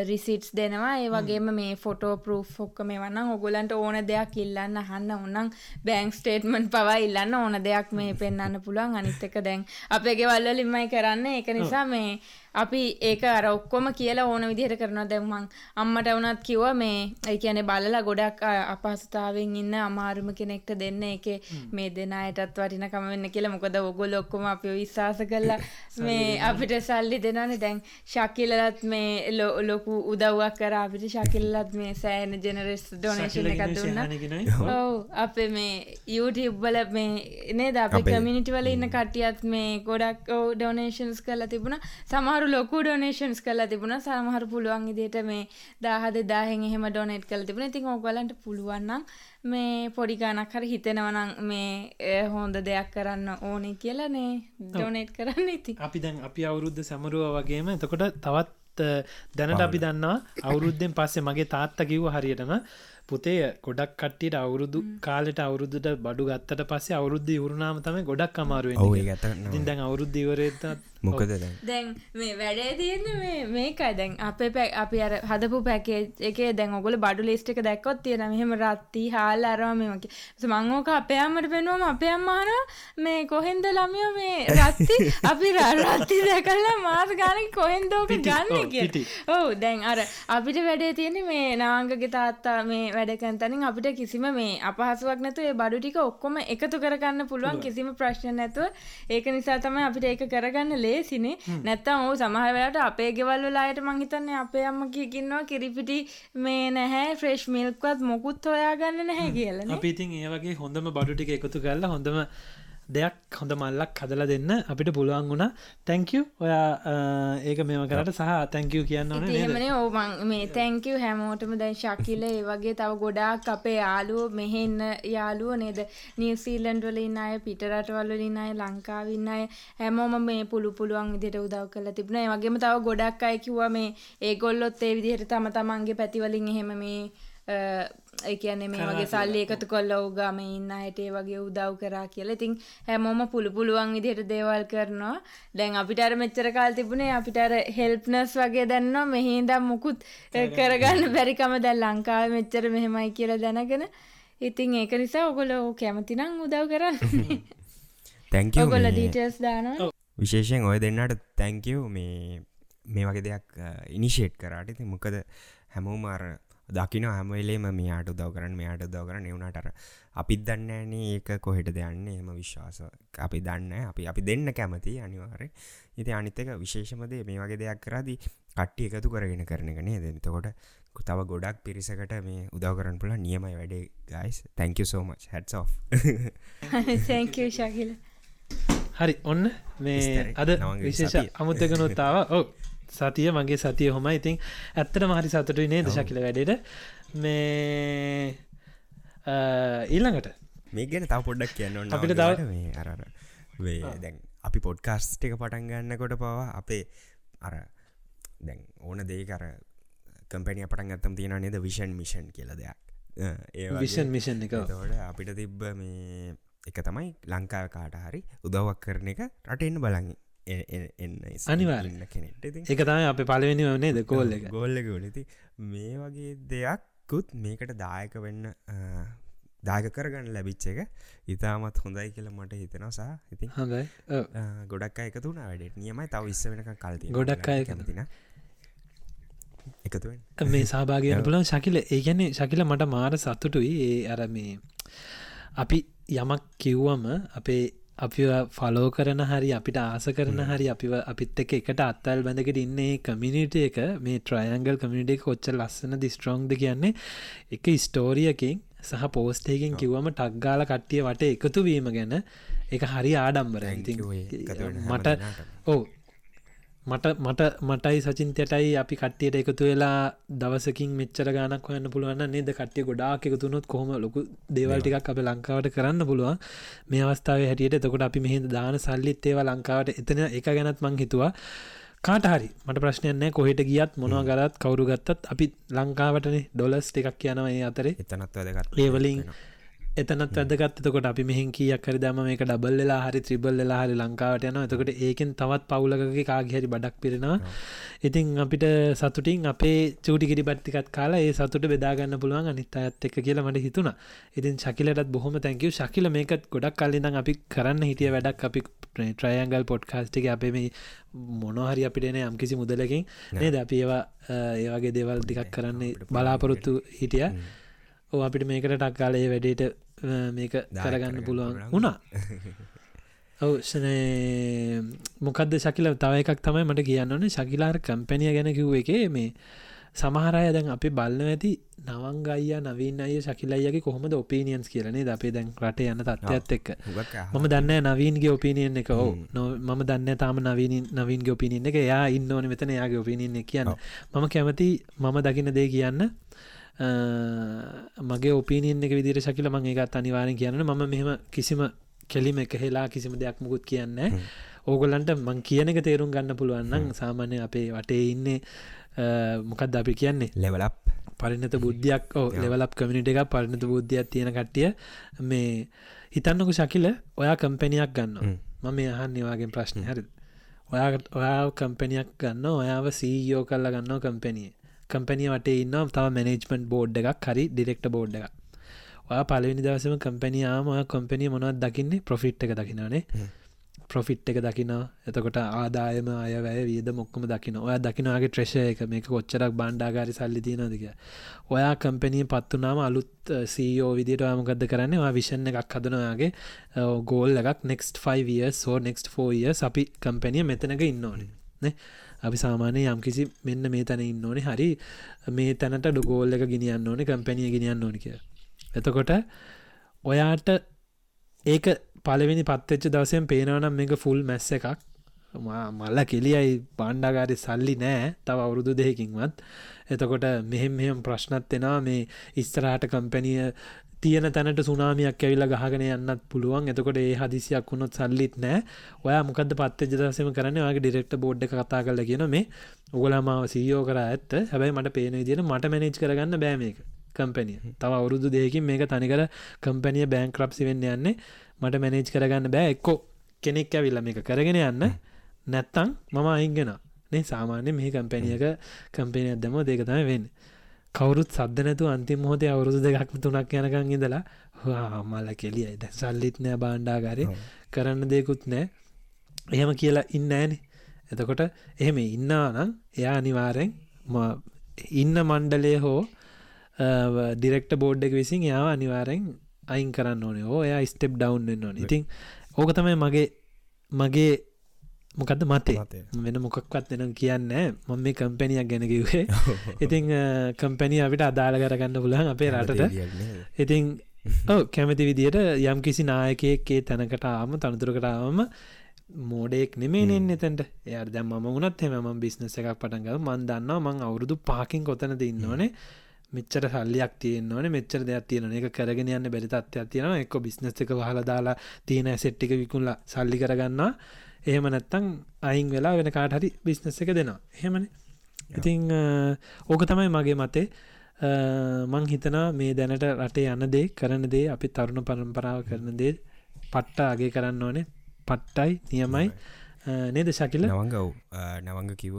රිසිට්ස් දෙනවා. ඒ වගේම මේ ෆොටෝ ප්‍රූෆ් ඔක්කොම වන්නම් ඔගොලන්ට ඕන දෙයක් ඉල්ලන්න අහන්න ඕනම් බැංක් ස්ටේට්මන්ට් පවා ඉල්ලන්න. ඕන දෙයක් මේ පෙන්වන්න පුළුවන්. අනිත් එක දැන් අපේ ගෙවල් වලින්මයි කරන්නේ. ඒක නිසා මේ අපි ඒක අර ඔක්කොම කියලා ඕන විදිහට කරනවා. දැන් මං අම්මට වුණත් කිව්වා මේ ඒ කියන්නේ බලලා ගොඩක් අපහසුතාවයෙන් ඉන්න අමාරුම කෙනෙක්ට දෙන්න ඒකේ මේ දෙන අයටත් වටිනකම වෙන්න කියලා. මොකද ඕගොල්ලෝ ඔක්කොම අපිව විශ්වාස කළා මේ අපිට සල්ලි දෙනවනේ. දැන් ශකිලලත් මේ ලොකු උදව්වක් කරා අපිට. ශකිලලත් මේ සෑහෙන ජෙනරස් ඩොනේෂන් එකක් දුන්නා. ඔව්. අපේ මේ YouTube වල මේ නේද? අපේ කමියුනිටි වල ඉන්න කට්ටියත් මේ ගොඩක් ඔව් ඩොනේෂන්ස් කරලා තිබුණා. සමහර සමහරු ලොකු ඩොනේෂන්ස් කලා තිබුණ සමහර පුළුවන් ඉදිට මේ දාහද දාහෙන් එහෙම ඩොනෙට් කළ තිබුණ. ඉතින් ඕගලන්ට පුළුවන්නම් මේ පොඩිගානක් හරි හිතෙනවනම් මේ හොඳ දෙයක් කරන්න ඕනේ කියලනේ ඩොනෙට් කරන්න ඉති අපි දැන් අපි අවුරුද්ධ සමරුව වගේම එතකොට තවත් දැනට අපි දන්නවා අවුරුද්ධෙන් පස්සේ මගේ තාත්ත කිව්ව හරියටම පුතේ ගොඩක් කට්ටියට අවුරුදු කාලට අවුරුදුට බඩු ගත්තට පස්සේ අවුරුද්ධ වරුණාම තම ගොඩක් අමාරුවෙන් ගත දැන් අවුරුද්ධීවරේත මොකද දැන්? මේ වැඩේ තියන්න මේ මේකයි. දැන් අපේ පැ අපි අර හදපු පැකේ එකේ දැන් ඔගොල බඩු ලිස්ට එක දැක්කොත් තියෙන මෙහෙම රත්ති හාල් අරවාමමකි මංගෝක අපේ අම්මට පෙනුවම අපේ අම්මාන මේ කොහෙන්ද ළමියෝ මේ රත්ති? අපි රත්ති දැකල්ලා මාස ගාන කොහෙන්දෝක ගන්න? කිය ඔවු දැන් අර අපිට වැඩේ තියෙන මේ නාංගගේ තාත්තා මේ වැඩකැන්තනින් අපිට කිසිම මේ අපහසුවක් නැතු ඒ බඩු ටික ඔක්කොම එකතු කරගන්න පුළුවන් කිසිම ප්‍රශ්න නැතුව. ඒක නිසා තමයි අපිට ඒක කරගන්න ලේසිනේ. නැත්තම් ඕ සමහරවට අපේ ගෙවල් වලායට මංහිතන්නේ අපේ අම්ම කියකින්නවා කිරිපිටි මේ නැහැ ෆ්‍රෙෂ් මිල්ක්වත් මොකුත් හොයාගන්න නැහැ කියලන අපිතින් ඒ වගේ හොඳම බඩු ටික එකතු කරලා හොඳම දෙයක් හොඳ මල්ලක් හදලා දෙන්න අපිට පුළුවන් වුණා. තැංකව ඔයා ඒක මෙම කරට සහ තැංකව කියන්න ඕන ඒමන ඕමන් මේ තැංකව හැමෝටම දැන් ශකිල ඒ වගේ තව ගොඩාක් අපේ යාලුව මෙහෙන්න යාලුව නේද? නිවසීලන්ඩ්වලින් අය පිටරටවල්ලින් අය ලංකාවින්න අය හැමෝම මේ පුළු පුළුවන් විදිට උදව් කල තිබුණ. වගේම තව ගොඩක් අයකිවා මේ ඒගොල්ලොත් ඒ විදිහට තම තමන්ගේ පැතිවලින් එහෙම මේ ඒ කියන්නේ මේ වගේ සල්ලි එකතු කොල්ල ඕගාම ඉන්න අයටේ වගේ උදව් කරා කියලා. ඉතින් හැමෝම පුළු පුළුවන් විදිහට දේවල් කරනවා. දැන් අපිට අර මෙච්චර කාල තිබුණේ අපිට අර හෙල්ප්නස් වගේ දැන්නවා. මෙහි ඉඳන් මුකුත් කරගන්න බැරිකම දැන් ලංකාවේ මෙච්චර මෙහෙමයි කියලා දැනගෙන. ඉතින් ඒක නිසා ඔයගොල්ලෝ කැමති නම් උදව් කරන්න. තැංක ඔයගොල්ලෝ ඩීටේල්ස් දානවා. විශේෂයෙන් ඔය දෙන්නට තැංකව මේ මේ වගේ දෙයක් ඉනිශේට් කරාට. ඉති මොකද හැමෝම අර දකින හැමවෙලේම මෙයාට උදව කරන්න මෙයාට දව කරන්න. එවුණටර අපිත් දන්නෑන ඒක කොහෙට දෙයන්න එම විශ්වාස අපි දන්න අපි අපි දෙන්න කැමති අනිවාරය ඉති අනිතක විශේෂමදේ මේ වගේ දෙයක් කරදී කට්ටි එකතු කරගෙන කරන එක නේ දෙතකොට තව ගොඩක් පිරිසකට මේ උදව කරන්න පුළ නියමයි වැඩේ ගයිස් තැංක සෝමච් හැට් ශකිල හරි ඔන්න මේ අද විශේෂ අමුත්තකනොත්තාව ඔව සතිය මගේ සතිය හොම ඉතින් ඇත්තට මහරි සතුටුයි නේ දශකිල වැඩට? මේ ඊල්ළඟට මේ ගැන තව පොඩ්ඩක් කියන්න අපිට තව මේ අරර වේ දැන් අපි පොඩ්කාස්ට එක පටන් ගන්නකොට පවා අපේ අර දැන් ඕන දේ කර කම්පැනිය පටන් ගත්තම් තියෙන නේද? විෂන් මිෂන් කියල දෙයක්. ඒ විෂන් මිෂන් එක. තවට අපිට තිබ්බ මේ එක තමයි ලංකාව කාට හරි උදවක් කරන එක රටෙන්න්න බලඟි අනිවාර එක තමයි අප පලවෙනි වනේ ද කෝල්ල ගොල්ලක නති මේ වගේ දෙයක්කුත් මේකට දායක වෙන්න දාග කරගන්න ලැබිච්ච එක ඉතාමත් හොඳයි කියල මට හිතෙනසා ඉති හොඳයි. ගොඩක් අයකතුන වැඩට. නියමයි. තව ඉස්ස වෙනක කල්ති ගොඩක් අය කැමතින එකතුවෙන් මේ සභාගයන පුලන් ශකිල ඒගැන්නේ ශකිල මට මාර සතුටුයි. ඒ අර මේ අපි යමක් කිව්වම අපේ අපි ෆලෝ කරන හරි අපිට ආස කරන හරි අපි අපිත් එක එකට අත්තල් බැඳකට ඉන්නේ කමිනිට එක. මේ ට්‍රයන්ගල් කමිනිට කොච්ච ලස්සන දිස්ට්‍රෝන්ගද කියන්නේ එක ස්ටෝරියකින් සහ පෝස්ටේකින් කිව්වම ටක්ගාල කට්ටිය වට එකතු වීම ගැන එක හරි ආඩම්බර මට ඕ මට මට මටයි සචින්තයටයි අපි කට්ටියට එකතු වෙලා දවසකින් මෙච්චර ගානක් හොයන්න පුළුවන් නේද? කට්ටිය ගොඩාක් එකතුනොත් කොහොම ලොකු දේවල්ටිකක් අප ලංකාවට කරන්න පුළුවන්. මේ අවස්ථාව හැටියට තකොට අපි මෙහි දාන සල්ලිත් ඒවා ලංකාවට එතන එක ගැනත් මං හිතුවා. කාට හරි. මට ප්‍රශ්නයන්න කොහෙට ගියත් මොනවා ගලත් කවරු ගත්තත්. අපි ලංකාවටනේ ඩොලස් ටිකක් කියනව ඒ අතරේ. එතනත් ඒවලින් එතනත් වැදගත්තකොට අපි මෙහින් කියක් හරි දම මේක ඩබල් වෙලා හරි ත්‍රිබල් වෙලා හරි ලංකාවට යන එතකොට ඒකෙන් තවත් පවුලකගේ කාගහැරි බඩක් පිරෙනවා. ඉතින් අපිට සතුටින් අපේ චූටිකිරි බට්ටිකත් කාලා ඒ සතුට බෙදාගන්න පුළුවන් අනිත් අයත් එක්ක කියලා මට හිතුණ. ඉතින් ශකිලටත් බොහොම තැංකව ශකිල මේකත් ගොඩක් කල්ලිදම් අපි කරන්න හිටිය වැඩක්. අපි ට්‍රයන්ගල් පොඩ්කාස්ටික අපේ මේ මොනහරි අපිටන යම්කිසි මුදලකින් නේද? අපි ඒවා ඒවගේ දේවල් ටිකක් කරන්නේ බලාපොරොත්තු හිටිය ඕ අපිට මේකට ටක්කාලේ වැඩේට මේක කරගන්න පුළුවන්. වුණා. ඔව්ෂනය මොකක්ද ශකිල? තව එකක් තමයි මට කියන්න ඕන. ශකිලාර කම්පැනිය ගැන කිව් එක මේ සමහරය දැන් අපි බල්ල ඇති නවංගයිය නවීන අය ශකිලයියගේ කොහොමද ඔපීනියන්ස් කියලනේ අපේ දැන් රට යන තත්ත්වත් එක්ක. මම දන්න නවීන්ගේ ඔපිනියන් එක. හෝ මම දන්න තාම නවීන නවීන්ගේ ඔපිනියන් එක. යා ඉන්න ඕන මෙතන යාගේ ඔපිනියන් එක කියන්න. මම කැමති මම දකින දේ කියන්න මගේ ඔපිනියන් එක විදිර ශකිල මං ඒකත් අනිවාරෙන් කියන්න ම මෙහම කිසිම කෙලිම එක හෙලා කිසිම දෙයක් මුකුත් කියන්න ඕගොල්ලන්ට මං කියන එක තේරුම් ගන්න පුළුවන්නම් සාමාන්‍ය අපේ වටේ ඉන්නේ මොකක්ද අපි කියන්නේ? ලෙවලප් පරිනත බුද්ධියක්. ලෙවලප් කමිනිට එක පරිනත බුද්ධියක් තියෙන කට්ටිය. මේ හිතන්නක ශකිල ඔයා කම්පැනියක් ගන්න මම යහන් නිවාගෙන් ප්‍රශ්නය හරි ඔයාට ඔයා කම්පැනියක් ගන්න ඔයාව සීයෝ කල්ල ගන්න කම්පැනිය කම්පැනිය වටේ ඉන්න තව මැනේජ්මන්ට් බෝඩ් එකක් හරි ඩිරෙක්ට බෝඩ් එක ඔයා පලවිනි දවසම කම්පැනියාම කම්පැනිය මොනවත් දකින්නේ? ප්‍රොෆිට් එක දකිනනේ ප්‍රොෆිට් එක දකින එතකොට ආදායම අයවැය වියද මොක්කම දකින ඔය දකිනගේ ට්‍රේෂය එක මේක කොච්චරක් බණ්ඩාගරි සල්ලි තියනදක ඔයා කම්පැනිය පත්වනාම අලුත් සීෝ විදිට යාමකද කරන්න? වා විෂණ එකක් හදනයාගේ ගෝල් එකක්. නෙක්ස්ට 5 සෝ නෙක්ස්ට 4 අපි කම්පැනිය මෙතනක ඉන්න ඕනේ අපි සාමානය යම් කිසි මෙන්න මේ තැන ඉන්න ඕනේ. හරි. මේ තැනට ඩුගෝල් එක ගෙනියන්න ඕනේ කම්පැනිය ගෙනියන්න ඕනික එතකොට ඔයාට ඒක පලවෙනි පත්වෙච්ච දවසයෙන් පේනවනම් මේක ෆුල් මැස්ස එකක්. මල්ල කෙලියයි බණ්ඩාගාරි සල්ලි නෑ තව අවුරුදු දෙහකින්වත් එතකොට මෙහෙම මෙහම ප්‍රශ්නත් එෙනවා. මේ ඉස්තරාට කම්පැනිය තියෙන තැනට සුනාමියක් ඇවිල්ල ගහගෙන යන්නත් පුළුවන්. එතකොට ඒ හදිසියක් වුණොත් සල්ලිත් නෑ. ඔය මොකද පත්ත ජදසම කරන වගේ ඩිරෙක්ට බෝඩ් කතා කල කියන මේ ඔගලමාව සීයෝ කර ඇත්ත. හැබැයි මට පේන දින මට මැනේජ් කරගන්න බෑමේක කම්පැනිය තව අවුරුදු දෙයකින් මේක තනිකර කම්පැනිය බෑන් ක්‍රප්සි වෙන්න යන්නේ. මට මැනේජ් කරගන්න බෑ. එක්කෝ කෙනෙක් ඇවිල්ල මේක කරගෙන යන්න. නැත්තං මම අයිංගෙන නේ සාමාන්‍ය මේ කම්පැනියක කම්පෙනයක් දම දෙක තම වෙන්න. කවරුත් සද්ධ නැතු අන්තිම හෝතය අවුරුදු දෙකක්ම තුනක් යනකං ඉඳලා මල්ල කෙලියයි. ද සල්ලිත් නෑ බාණ්ඩාගාරය කරන්න දෙකුත් නෑ. එහෙම කියලා ඉන්න ෑනේ එතකොට එහෙම ඉන්නා නම් එයා අනිවාරෙන් ඉන්න මණ්ඩලය හෝ ඩිරෙක්ට බෝඩ් එක විසින් යාව අනිවාරෙන් අයින් කරන්න ඕනේ. ඕ එයා ස්ටෙප් ඩවන්් ඕන. ඉතින් ඕක තමයි මගේ මගේ මොකද මතේ? වෙන මොකක්වත් වෙන කියන්න මම මේ කම්පැනියක් ගැනකිවේ ඉතිං කම්පැනිය අපිට අදාළ කරගන්න පුලහන් අපේ රටට. ඉතිං ඕ කැමති විදියට යම් කිසි නායකයක්කේ තැනකටාම තනතුරකටාවම මෝඩෙක් නෙමේ නෙන්න එතැට එය දැම උනත් එම බිස්නස එකක් පටන්ග මන් දන්නවා මං අවුරුදු පාකින් කොතන දෙන්නවනේ මෙච්චර සල්ලියක් තියෙන්වන මෙච්චර දෙයක් තියෙන එක කරගෙන යන්න බැරි තත්වයක් තියෙනවා. එක්ක බිස්නස් එක හල දාලා තියෙන සෙට්ටික විකුල්ලා සල්ලි කරගන්නවා එහෙම නැත්තං අයින් වෙලා වෙන කාට හරි බිස්නස් එක දෙනවා. එහෙමන? ඉතිං ඕක තමයි මගේ මතේ මං හිතනා මේ දැනට රටේ යන්න දේ කරන දේ අපි තරුණ පරම්පරාව කරන දේ පට්ට අගේ කරන්න ඕනේ. පට්ටයි නියමයි. නේද ශකිල? නවංගව් නවංග කිව්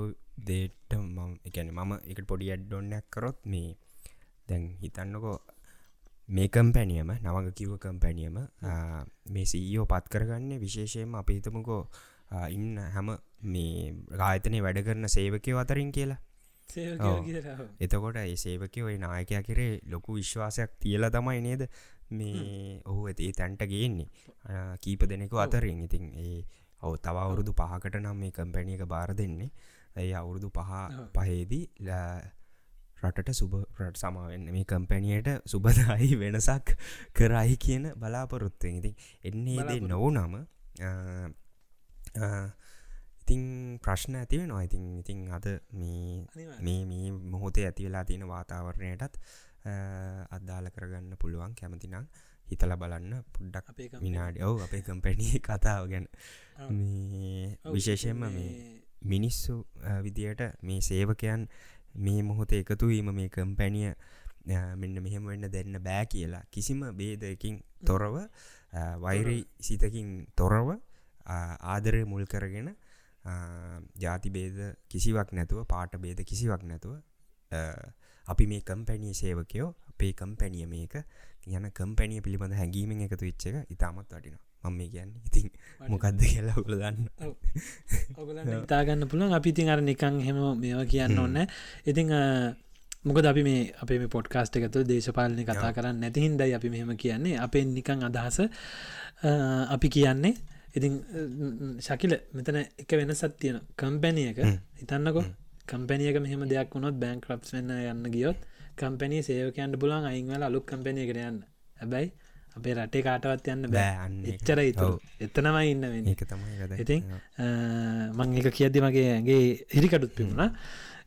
දේට මම එකැන මම එකට පොඩි අඩ්ඩොන්නයක් කරොත් මේ දැන් හිතන්නකෝ මේ කම්පැනියම නවග කිව කම්පැනියම මේ සීයෝ පත් කරගන්නේ විශේෂයෙන්ම අපි හිතමුකෝ ඉන්න හැම මේ ගායතනය වැඩ කරන සේවකයෝ අතරින් කියලා. එතකොට ඒ සේවකය ඔය නායකයා කරේ ලොකු විශ්වාසයක් තියල තමයි නේද මේ ඔහු ඇති තැන්ට ගේන්නේ. කීප දෙනෙකු අතරින්. ඉතින් ඒ ඔව තව අවුරුදු පහකට නම් මේ කම්පැනියක බාර දෙන්නේ. ඇයි අවුරුදු පහ පහේදී රටට සුබ රට සමාවෙන්න මේ කම්පැනියට සුබදායි වෙනසක් කරයි කියන බලාපොරොත්තෙන්. ඉතින් එන්නේ දේ නොවු නම ඉතිං ප්‍රශ්න ඇතිව නො ඉතින් ඉතිං අද මේ මේ මොහොතේ ඇති වෙලා තියෙන වාතාවරණයටත් අද්දාල කරගන්න පුළුවන් කැමතිනම් හිතල බලන්න පුඩ්ඩක් විනාඩ. ඔව අපේ කම්පැනිය කතාව ගැන. විශේෂයෙන්ම මේ මිනිස්සු විදියට මේ සේවකයන් මේ මොහොත එකතුවීම මේ කම්පැනිය මෙන්න මෙහෙම වෙන්න දෙන්න බෑ කියලා කිසිම බේදකින් තොරව වෛරී සිතකින් තොරව ආදරය මුල් කරගෙන ජාති බේද කිසිවක් නැතුව පාට බේද කිසිවක් නැතුව අපි මේ කම්පැනිය සේවකයෝ අපේ කම්පැනිය මේක යන කම්පැනිය පිළිබඳ හැඟීමෙන් එකතු විච්ච එක ඉතාමත් වටිනවා. මම මේ කියන්න. ඉතින් මොකක්ද කියලා ඔගල දන්න. ඉතාගන්න පුළුවන්. අපි ඉතින් අර නිකං හෙම මේවා කියන්න ඔන්න ඉතිං මොකද අපි මේ අපේ මේ පොඩ්කාස්ට එකතු දේශපාලනය කතා කරන්න නැතිහින්දයි අපි මෙහෙම කියන්නේ. අපේ නිකං අදහස අපි කියන්නේ ඉතින් ශකිල මෙතන එක වෙන සත්තියන කම්පැනියක හිතන්නකො කම්පැනියක මෙහම දෙයක් වුණොත් බැංක් රප්ස් වෙන්න යන්න ගියොත් කම්පැනී සේවකයන්ට පුලන් අයිංවල අලුක් කම්පැනිය කර යන්න. හැබැයි අපේ රටේ කාටවත් යන්න බෑ. එච්චර ඉතු එතනමයි ඉන්න වෙන ඒක තමයි ඉතින් මං එක කියද්දි මගේ ඇගේ හිරිකටුත් පිමුණා.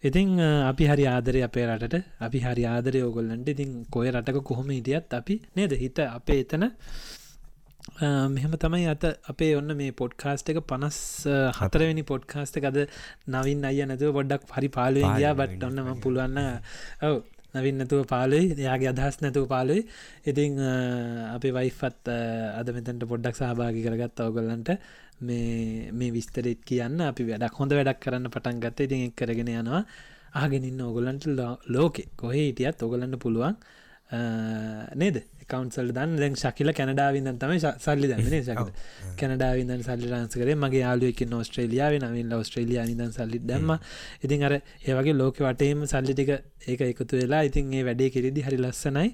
ඉතිං අපි හරි ආදරය අපේ රටට. අපි හරි ආදරය ඕගොල්ලන්ට. ඉතින් කොය රටක කොහොම හිටියත් අපි නේද? හිත අපේ එතන මෙහෙම තමයි අත අපේ ඔන්න මේ පොඩ්කාස්ට එක පනස් හතරවෙනි පොඩ්කාස්ට අද නවින් අය නැතුව පොඩ්ඩක් හරි පාලුවෙන් ගියා. බට් ඔන්නම පුළුවන්න ඔව නවින් නැතුව පාලුයි එයාගේ අදහස් නැතුව පාලුයි ඉතිං අපේ වයිෆත් අද මෙතැන්ට පොඩ්ඩක් සහභාගි කරගත් ඔගොල්ලන්ට මේ මේ විස්තරෙත් කියන්න අපි වැඩක් හොඳ වැඩක් කරන්න පටන් ගත්ත. ඉතින් එක් කරගෙන යනවා. ආගෙනන්න ඔගොලන්ට ලෝකෙ කොහේ හිටියත් ඔගලන්න පුළුවන් නේද? කවන්සල් දන් දැන් ශකිල කැනඩාවින්දන් තම සල්ලි දන්නේ ශක කැනඩාවින්දන් සල්ලි රන්සකර මගේ යාලුවක නොස්ට්‍රේලියාව නවින් ඔස්ට්‍රේලිය නිදන් සල්ලි දම්ම. ඉතින් අර ඒවගේ ලෝක වටේම සල්ලිටික ඒක එකතු වෙලා ඉතින් ඒ වැඩේ කිරිදි හරි ලස්සනයි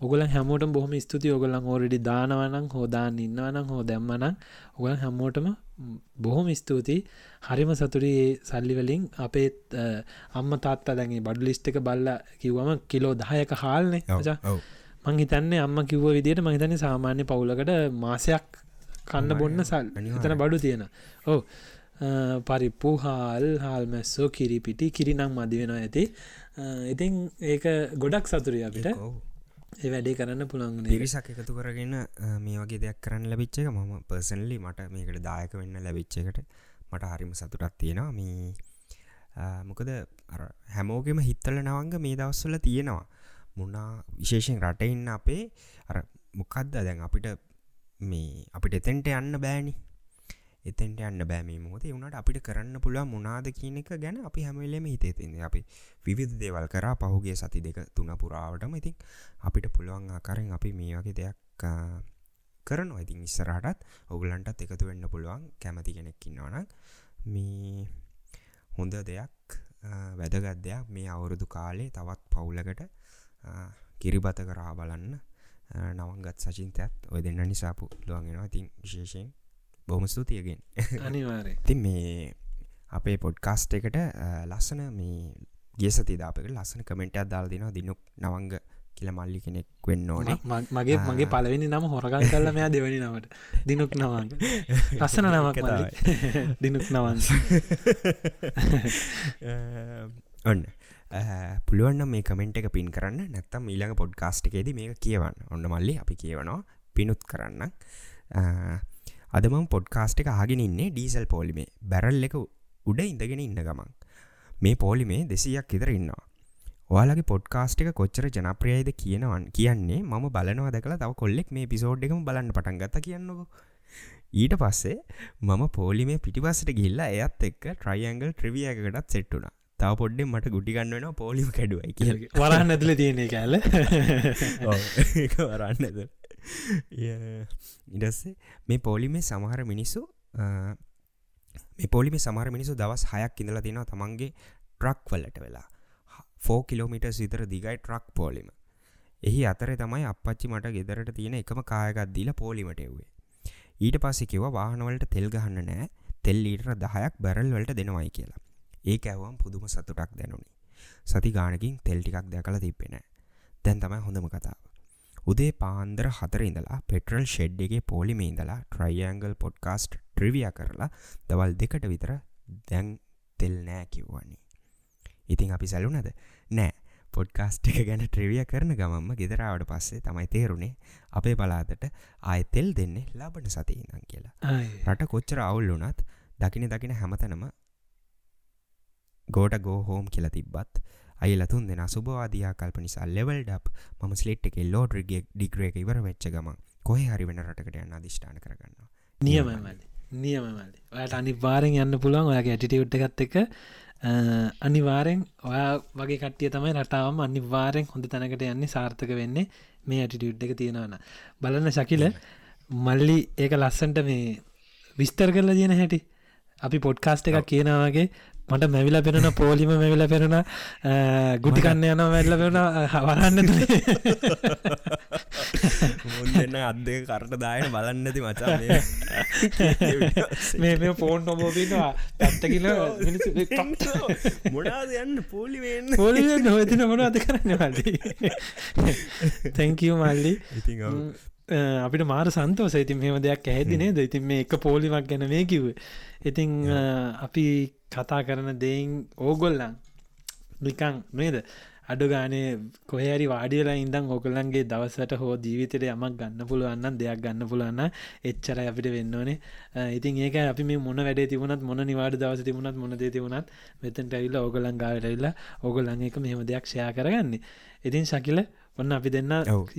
ඔගලන් හැමෝට බොහම ස්තුති ඔගලන් ඕරඩි දානවනං හෝදාන්න ඉන්නවනම් හෝ දැම්මනං ඔගලන් හැමෝටම බොහොම ස්තුතියි. හරිම සතුරි සල්ලිවලින් අපේත් අම්ම තාත්තා දැගේ බඩු ලිස්ට එක බල්ල කිව්වම කිලෝ දහයක හාල්නේ. මං හිතන්නේ අම්ම කිව්ව විදියට මහිතන්නේ සාමාන්‍ය පවුලකට මාසයක් කන්න බොන්න සල් හිතන බඩු තියෙන ඕ පරිප්පු හාල් හාල්මැස්සෝ කිරිපිටි කිරිනම් මදි වෙනවා ඇති. ඉතින් ඒක ගොඩක් සතුරිය අපිට ඒ වැඩේ කරන්න පුළන් පිරිසක් එකතු කරගෙන මේ වගේ දෙයක් කරන්න ලැබිච්ච එක මම පර්සන්ලි මට මේකට දායක වෙන්න ලැබිච්ච එකට මට හරිම සතුටක් තියෙනවා. මේ මොකද හැමෝගෙම හිත්තල නවංග මේ දවස්සල තියෙනවා. මුණා විශේෂෙන් රටඉන්න අපේ අර මොකක්ද දැන් අපිට මේ අපිට එතෙන්ට යන්න බෑනි. එතෙන්ට යන්න බෑමේ මොතේ වුණට අපිට කරන්න පුළුව මොනාද කියන එක ගැන අපි හැමලෙම හිතේතින්නේ අපි විවිධ දේවල් කරා පහුගේ සති දෙක තුන පුරාවටම ඉතින් අපිට පුළුවන් ආකරෙන් අපි මේ වගේ දෙයක් කරනවා. ඉතින් ඉස්සරහටත් ඔගුලන්ටත් එකතු වෙන්න පුළුවන් කැමති කෙනෙක්කින්නවන මේ හොඳ දෙයක් වැදගත් දෙයක් මේ අවුරුදු කාලේ තවත් පවුලකට කිරිබත කරා බලන්න නවංගත් සචින්තයත් ඔය දෙන්න නිසාපු ලුවන්ගෙනවා ඉතින් විශේෂයෙන් බොහම ස්තුතියගෙන් අනිවාරය තින් මේ අපේ පොඩ්කාස්ට එකට ලස්සන මේ ගෙසති දාපක ලස්සන කමෙන්ටයක් දාල් දිනවා දිනුක් නවංග කියල මල්ලි කෙනෙක් වෙන්න ඕනේ. මගේ මගේ පලවෙනි නම හොරගන් කල්ල මෙයා දෙවැනි නමට. දිනුක් නවන් ලස්සන නමක් දිනුක් නවන් ඔන්න. පුළුවන්න මේ කමෙන්ට් එක පින් කරන්න. නැත්තම් ඊළඟ පොඩ්කාස්ට් එකේද මේක කියවන්න. ඔන්න මල්ලි අපි කියවනවා. පිනුත් කරන්න අදම පොඩ්කාස්ට් එක ආගෙන ඉන්නේ ඩීසල් පෝලිමේ. බැරල් එක උඩ ඉඳගෙන ඉන්න ගමන්. මේ පෝලිමේ දෙසියක් ඉදර ඉන්නවා. ඔයාලගේ පොඩ්කාස්ට් එක කොච්චර ජනප්‍රියයිද කියනවන් කියන්නේ මම බලනවා දැකලා තව කොල්ලෙක් මේ පිසෝඩ් එකම බලන්න පටන් ගත කියන්නකෝ. ඊට පස්සේ මම පෝලිමේ පිටිපස්සට ගිල්ලා එයත් එක්ක ට්‍රයිඇංගල් ට්‍රවියකටත් සෙට්ටුනා තව පොඩ්ඩෙන් මට ගුටිගන්න වෙන පෝලිම කැඩුවයි කිය වරන්න ඇතුල තියෙන කෑල වරන්න ඇද ඉඩස්සේ මේ පෝලිමේ සමහර මිනිස්සු මේ පොලිමි සමහර මිනිසු දවස් හයක් ඉඳලා තිනවා තමන්ගේ ට්‍රක් වලට වෙලා ෆෝ කිලෝමිට සිතර දිගයි ට්‍රක් පෝලිම එහි අතර තමයි අපච්චි මට ගෙදරට තියෙන එකම කායකත් දීල පෝලිමට එව්වේ ඊට පස්සෙ කිව වාහනවලට තෙල් ගහන්න නෑ තෙල් ලීටර දහයක් බැරල් වලට දෙනවයි කියලා ඒ ඇවම් පුදුම සතුටක් දැනුනි. සති ගානකින් තෙල් ටිකක් දැකල තිබෙන. දැන් තමයි හොඳම කතාව. උදේ පාන්දර හතර ඉඳලා පෙටරල් ෂෙඩ්ඩගේ පෝලිමේ ඉඳලා ට්‍රයිඇංගල් පොඩ්කාස්ට් ට්‍රිවිය කරලා දවල් දෙකට විතර දැන් තෙල් නෑ කිව්වන්නේ. ඉතින් අපි සැලුනද නෑ. පොඩ්කාස්ට් එක ගැන ට්‍රිවිය කරන ගමම්ම ගෙදරාවට පස්සේ තමයි තේරුණේ අපේ පලාතට ආය තෙල් දෙන්නේ ලබන සතිීනම් කියලා. රට කොච්චර අවුල් වුනත් දකින දකින හැමතනම ගෝට ගෝ හෝම් කියලා තිබ්බත් අයිලතුන් දෙෙන සුභවාදයා කල්ප නිසා ලෙවල්ඩප් ම ස්ලේට් එක ලෝඩ්‍රගේ ඩිග්‍රේක ඉවර වෙච්ච ගම කොහ හරි වෙන රටකට යන්න අධිෂ්ඨාන කරගන්න නියමමලි නියමමලි ඔයට අනිවාරෙන් යන්න පුළුවන් ඔයාගේ ඇටිටියුට් එකත් එක. අනිවාරෙන් ඔයා වගේ කට්ටිය තමයි රටාවම අනිවාරෙන් හොඳ තැනකට යන්නේ සාර්ථක වෙන්නේ මේ ඇටිටියුට් එක තියෙනවන බලන්න ශකිල මල්ලි ඒක ලස්සන්ට මේ විස්තර කරලා තියෙන හැටි. අපි පොඩ්කාස්ට එකක් කියනවාගේ මට මැවිලා පෙනෙන පෝලිම මැවිල පෙනෙන ගුටිකන්න යන වැල්ල පෙන හවරන්න මුන්න අත්දක කරට දායන බලන්න ඇති මචා මේ. මේ ෆෝන් නොබෝබීනවා පැත්තකිල මොනාද යන්න පෝලිවෙන්න පොලි නොවතින මොන අද කරන්න මල්ලි? තැංකව මල්ලි අපිට මාර සන්තෝස ඉතින් මෙම දෙයක් ඇහැදිනේ ද ඉතින් මේ එක පෝලිමක් ගැන මේ කිව්ව. ඉතිං අපි කතා කරන දෙයින් ඕගොල්ලන් නිකං මේද අඩු ගානේ කොහරි වාඩියලා ඉඳම් ඔකල්ලන්ගේ දවසට හෝ ජීවිතයට යමක් ගන්න පුළුවන්න දෙයක් ගන්න පුළුවන්න එච්චර අපිට වෙන්න ඕනේ. ඉතින් ඒක අපි මේ මොන වැඩේ තිබුණත් මොන නිවාඩ දවස තිබුණත් මොන දේ තිබුණත් මෙතන්ට ඇවිල්ලා ඔගලන් ගාවටවිල්ලා ඔගොල්ලන් එක මෙහෙම දෙයක් ෂයා කරගන්නේ. ඉතින් ශකිල ඔන්න අපි දෙන්න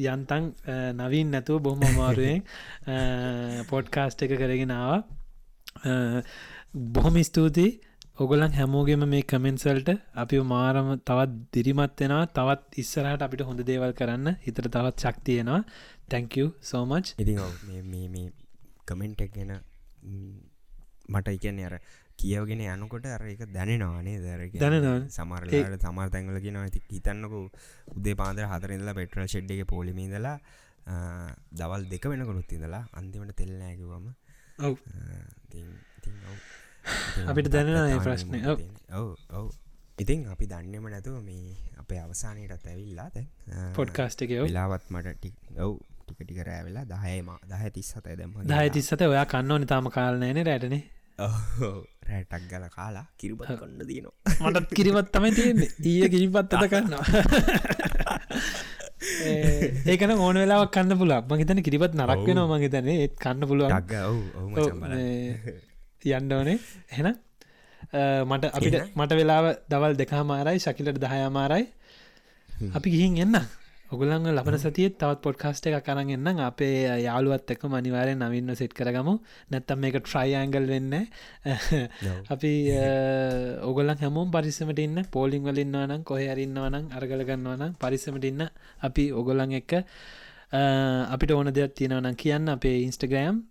යන්තන් නවීන් නැතුව බොහොම අමාරුවෙන් පොඩ්කාස්ට් එක කරගෙනාව බොහොම ස්තුතියි. ඔගොලන් හැමෝගෙම මේ කමෙන්සල්ට අපි මාරම තවත් දිරිමත්වෙනවා තවත් ඉස්සරහට අපිට හොඳ දේවල් කරන්න. හිතර තවත් ශක්තියනවා තැංකව සෝමච් මේ කමෙන්ට් එක ගැන මට ඉකන්න අර කියවගෙන යනකොට අර එක දැනෙනවානේ දර දැනෙනවා. සමරලාට සමාර තැන්වලගෙන ඇති හිතන්නකු උදේ පාන්දර හතරඉදලා පෙට්‍රල් ෂෙඩ් එක පොලිමීදලා දවල් දෙක වෙනකොනුත් ඉඳලා අන්තිමට තෙල්නෑකිවම අපිට දැනෙන ඒ ප්‍රශ්නය ඔව්. ඔව් ඉතින් අපි දන්නම නැතුව මේ අපේ අවසානයටත් ඇවිල්ලා පොඩ්කාස්ට් එක වෙලාවත් මට ටික් ඔව් ටිකටික රෑවෙලා දහයම දහ තිස් සතයි දැම දහ තිස්සත ඔයා කන්න ඕන තාම කාලනෑන රැටනේ රෑටක් ගල කාලා කිරිබත් කොන්න දීනවා මටත් කිරිවත් තමයි තියෙන්නේ. ඊය කිරිපත් අත කන්නවා ඒකන ඕන වෙලාවක් කන්න පුලක් මහිතන කිරිපත් නරක් වෙනවා මහිතන ඒත් කන්න පුළුවන්. යන්න ඕනේ. හෙන මට අපිට මට වෙලාව දවල් දෙකාමාරයි ශකිලට දහයාමාරයි අපි ගිහින් එන්න ඔගුලන් ලබන සතියත් තවත් පොඩ්කාස්ට එක කරන්න අපේ යාළුවත් එක්ක මනිවාරය නවින්න සෙට් කරගමු. නැත්තම් මේක ට්‍රයිඇංගල් වෙන්න අපි ඔගොලන් හැමෝම් පරිස්සමට ඉන්න. පෝලිං වලින්න්නවනම් කොහරන්නවනම් අරගල ගන්නවනම් පරිස්සමට ඉන්න අපි ඔගොලන් එක්ක. අපිට ඕන දෙයක් තියෙනවනම් කියන්න අපේ ඉන්ස්ටග්‍රෑම්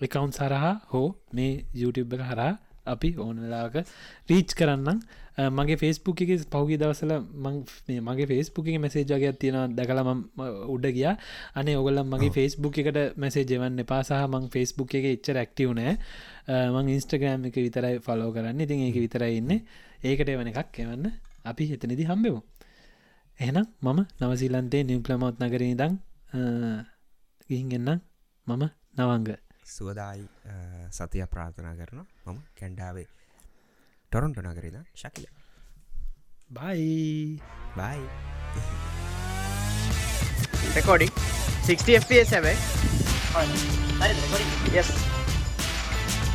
එකකවුන්් සරහා හෝ මේ YouTube එක හරා අපි ඕන වෙලාක රීච් කරන්න මගේ ෆෙස්බුක් එක පහුගි දවසල මගේ ෆෙස්බුක් එක මෙසේජගේ තියෙන දැකලම උඩ ගිය. අනේ ඔගොල්ලම් මගේ ෆෙස්බුක් එකට මෙසේ ජවන්න පාසහ මං ෆෙස්බුක් එක එච්ච රක්ටව නෑ. මං ඉන්ස්ටග්‍රෑම් එක විතරයි ෆලෝ කරන්න. ඉතින් ඒක විතරයි ඉන්න. ඒකට එවන එකක් එවන්න. අපි එතනිදි හම්බෙමු. එහෙනම් මම නවසිලන්තේ නිවපලමොත් නගරී දං ගිහින්ගන්න මම නවංග. සුවදායි සතිය ප්‍රාථනා කරන මම කැන්ඩාවේ ටොරොන්ටු නගරද? ශකිල. බයි බයි recording. 60 fps හැබැයි. Yes.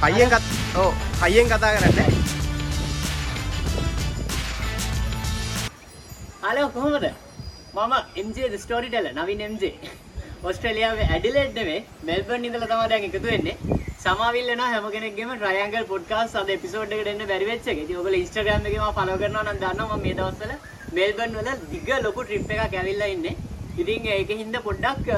හයියෙන් කත් ඕ හයියෙන් කතා කරන්න. හලෝ කොහොමද? මම MJ storyteller Navin MJ ඔස්ට්‍රලියාවේ ඇඩිලෙඩ්නේ මෙල්බර්න් ඉඳලා තමයි දැන් එකතු වෙන්නේ සමාවිල්ලන හැම කෙනෙක්ගේම ට්‍රයන්ගල් පොඩ්කාස්ට් අද එපිසෝඩ් එකට එන්න බැරි වෙච්ච එක. ඉතින් ඔයගොල්ලෝ Instagram එකේ මම follow කරනවා නම් දන්නවා මම මේ දවස්වල මෙල්බර්න් වල දිග ලොකු ට්‍රිප් එකක් ඇවිල්ලා ඉන්නේ. ඉතින් ඒකින්ද පොඩ්ඩක්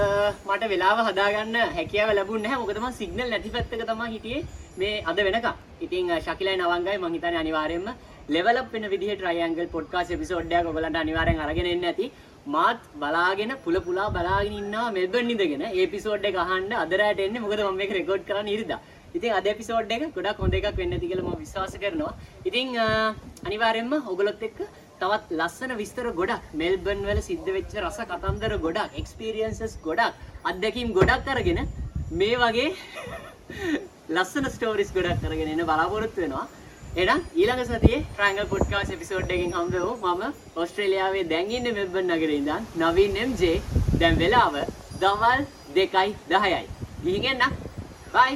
මට වෙලාව හදාගන්න හැකියාව ලැබුණ නැහැ. මොකද මම සිග්නල් නැති පැත්තක තමයි හිටියේ මේ අද වෙනකම්. ඉතින් ශකිලයි නවංගයි මං හිතන්නේ අනිවාර්යයෙන්ම ලෙවල් අප් වෙන විදිහේ ට්‍රයන්ගල් පොඩ්කාස්ට් එපිසෝඩ් එකක් ඔයගලන්ට අනිවාර්යෙන් අරගෙන එන්න ඇති. මාත් බලාගෙන පුල පුලා බලාගෙන ඉන්නවා මෙල්බර්න් ඉඳගෙන ඒ එපිසෝඩ් එක අහන්න අද රැට එන්නේ මොකද මම මේක රෙකෝඩ් කරන්න ඉරිදා. ඉතින් අද එපිසෝඩ් එක ගොඩක් හොඳ එකක් වෙන්න ඇති කියලා මම විශ්වාස කරනවා. ඉතින් අනිවාර්යයෙන්ම ඔයගොල්ලොත් එක්ක තවත් ලස්සන විස්තර ගොඩක් මෙල්බර්න් වල සිද්ධ වෙච්ච රස කතන්දර ගොඩක් එක්ස්පීරියන්සස් ගොඩක් අත්දැකීම් ගොඩක් අරගෙන මේ වගේ ලස්සන ස්ටෝරිස් ගොඩක් අරගෙන එන්න බලාපොරොත්තු වෙනවා. එහෙනම් ඊළඟ සතියේ ට්‍රයින්ගල් පොඩ්කාස්ට් එපිසෝඩ් එකකින් හම්බ වෙමු. මම ඕස්ට්‍රේලියාවේ දැන් ඉන්නේ මෙල්බර්න් නගරේ ඉඳන් නවීන් MJ දැන් වෙලාව දවල් 2:10යි. ගිහින් එන්න. බයි.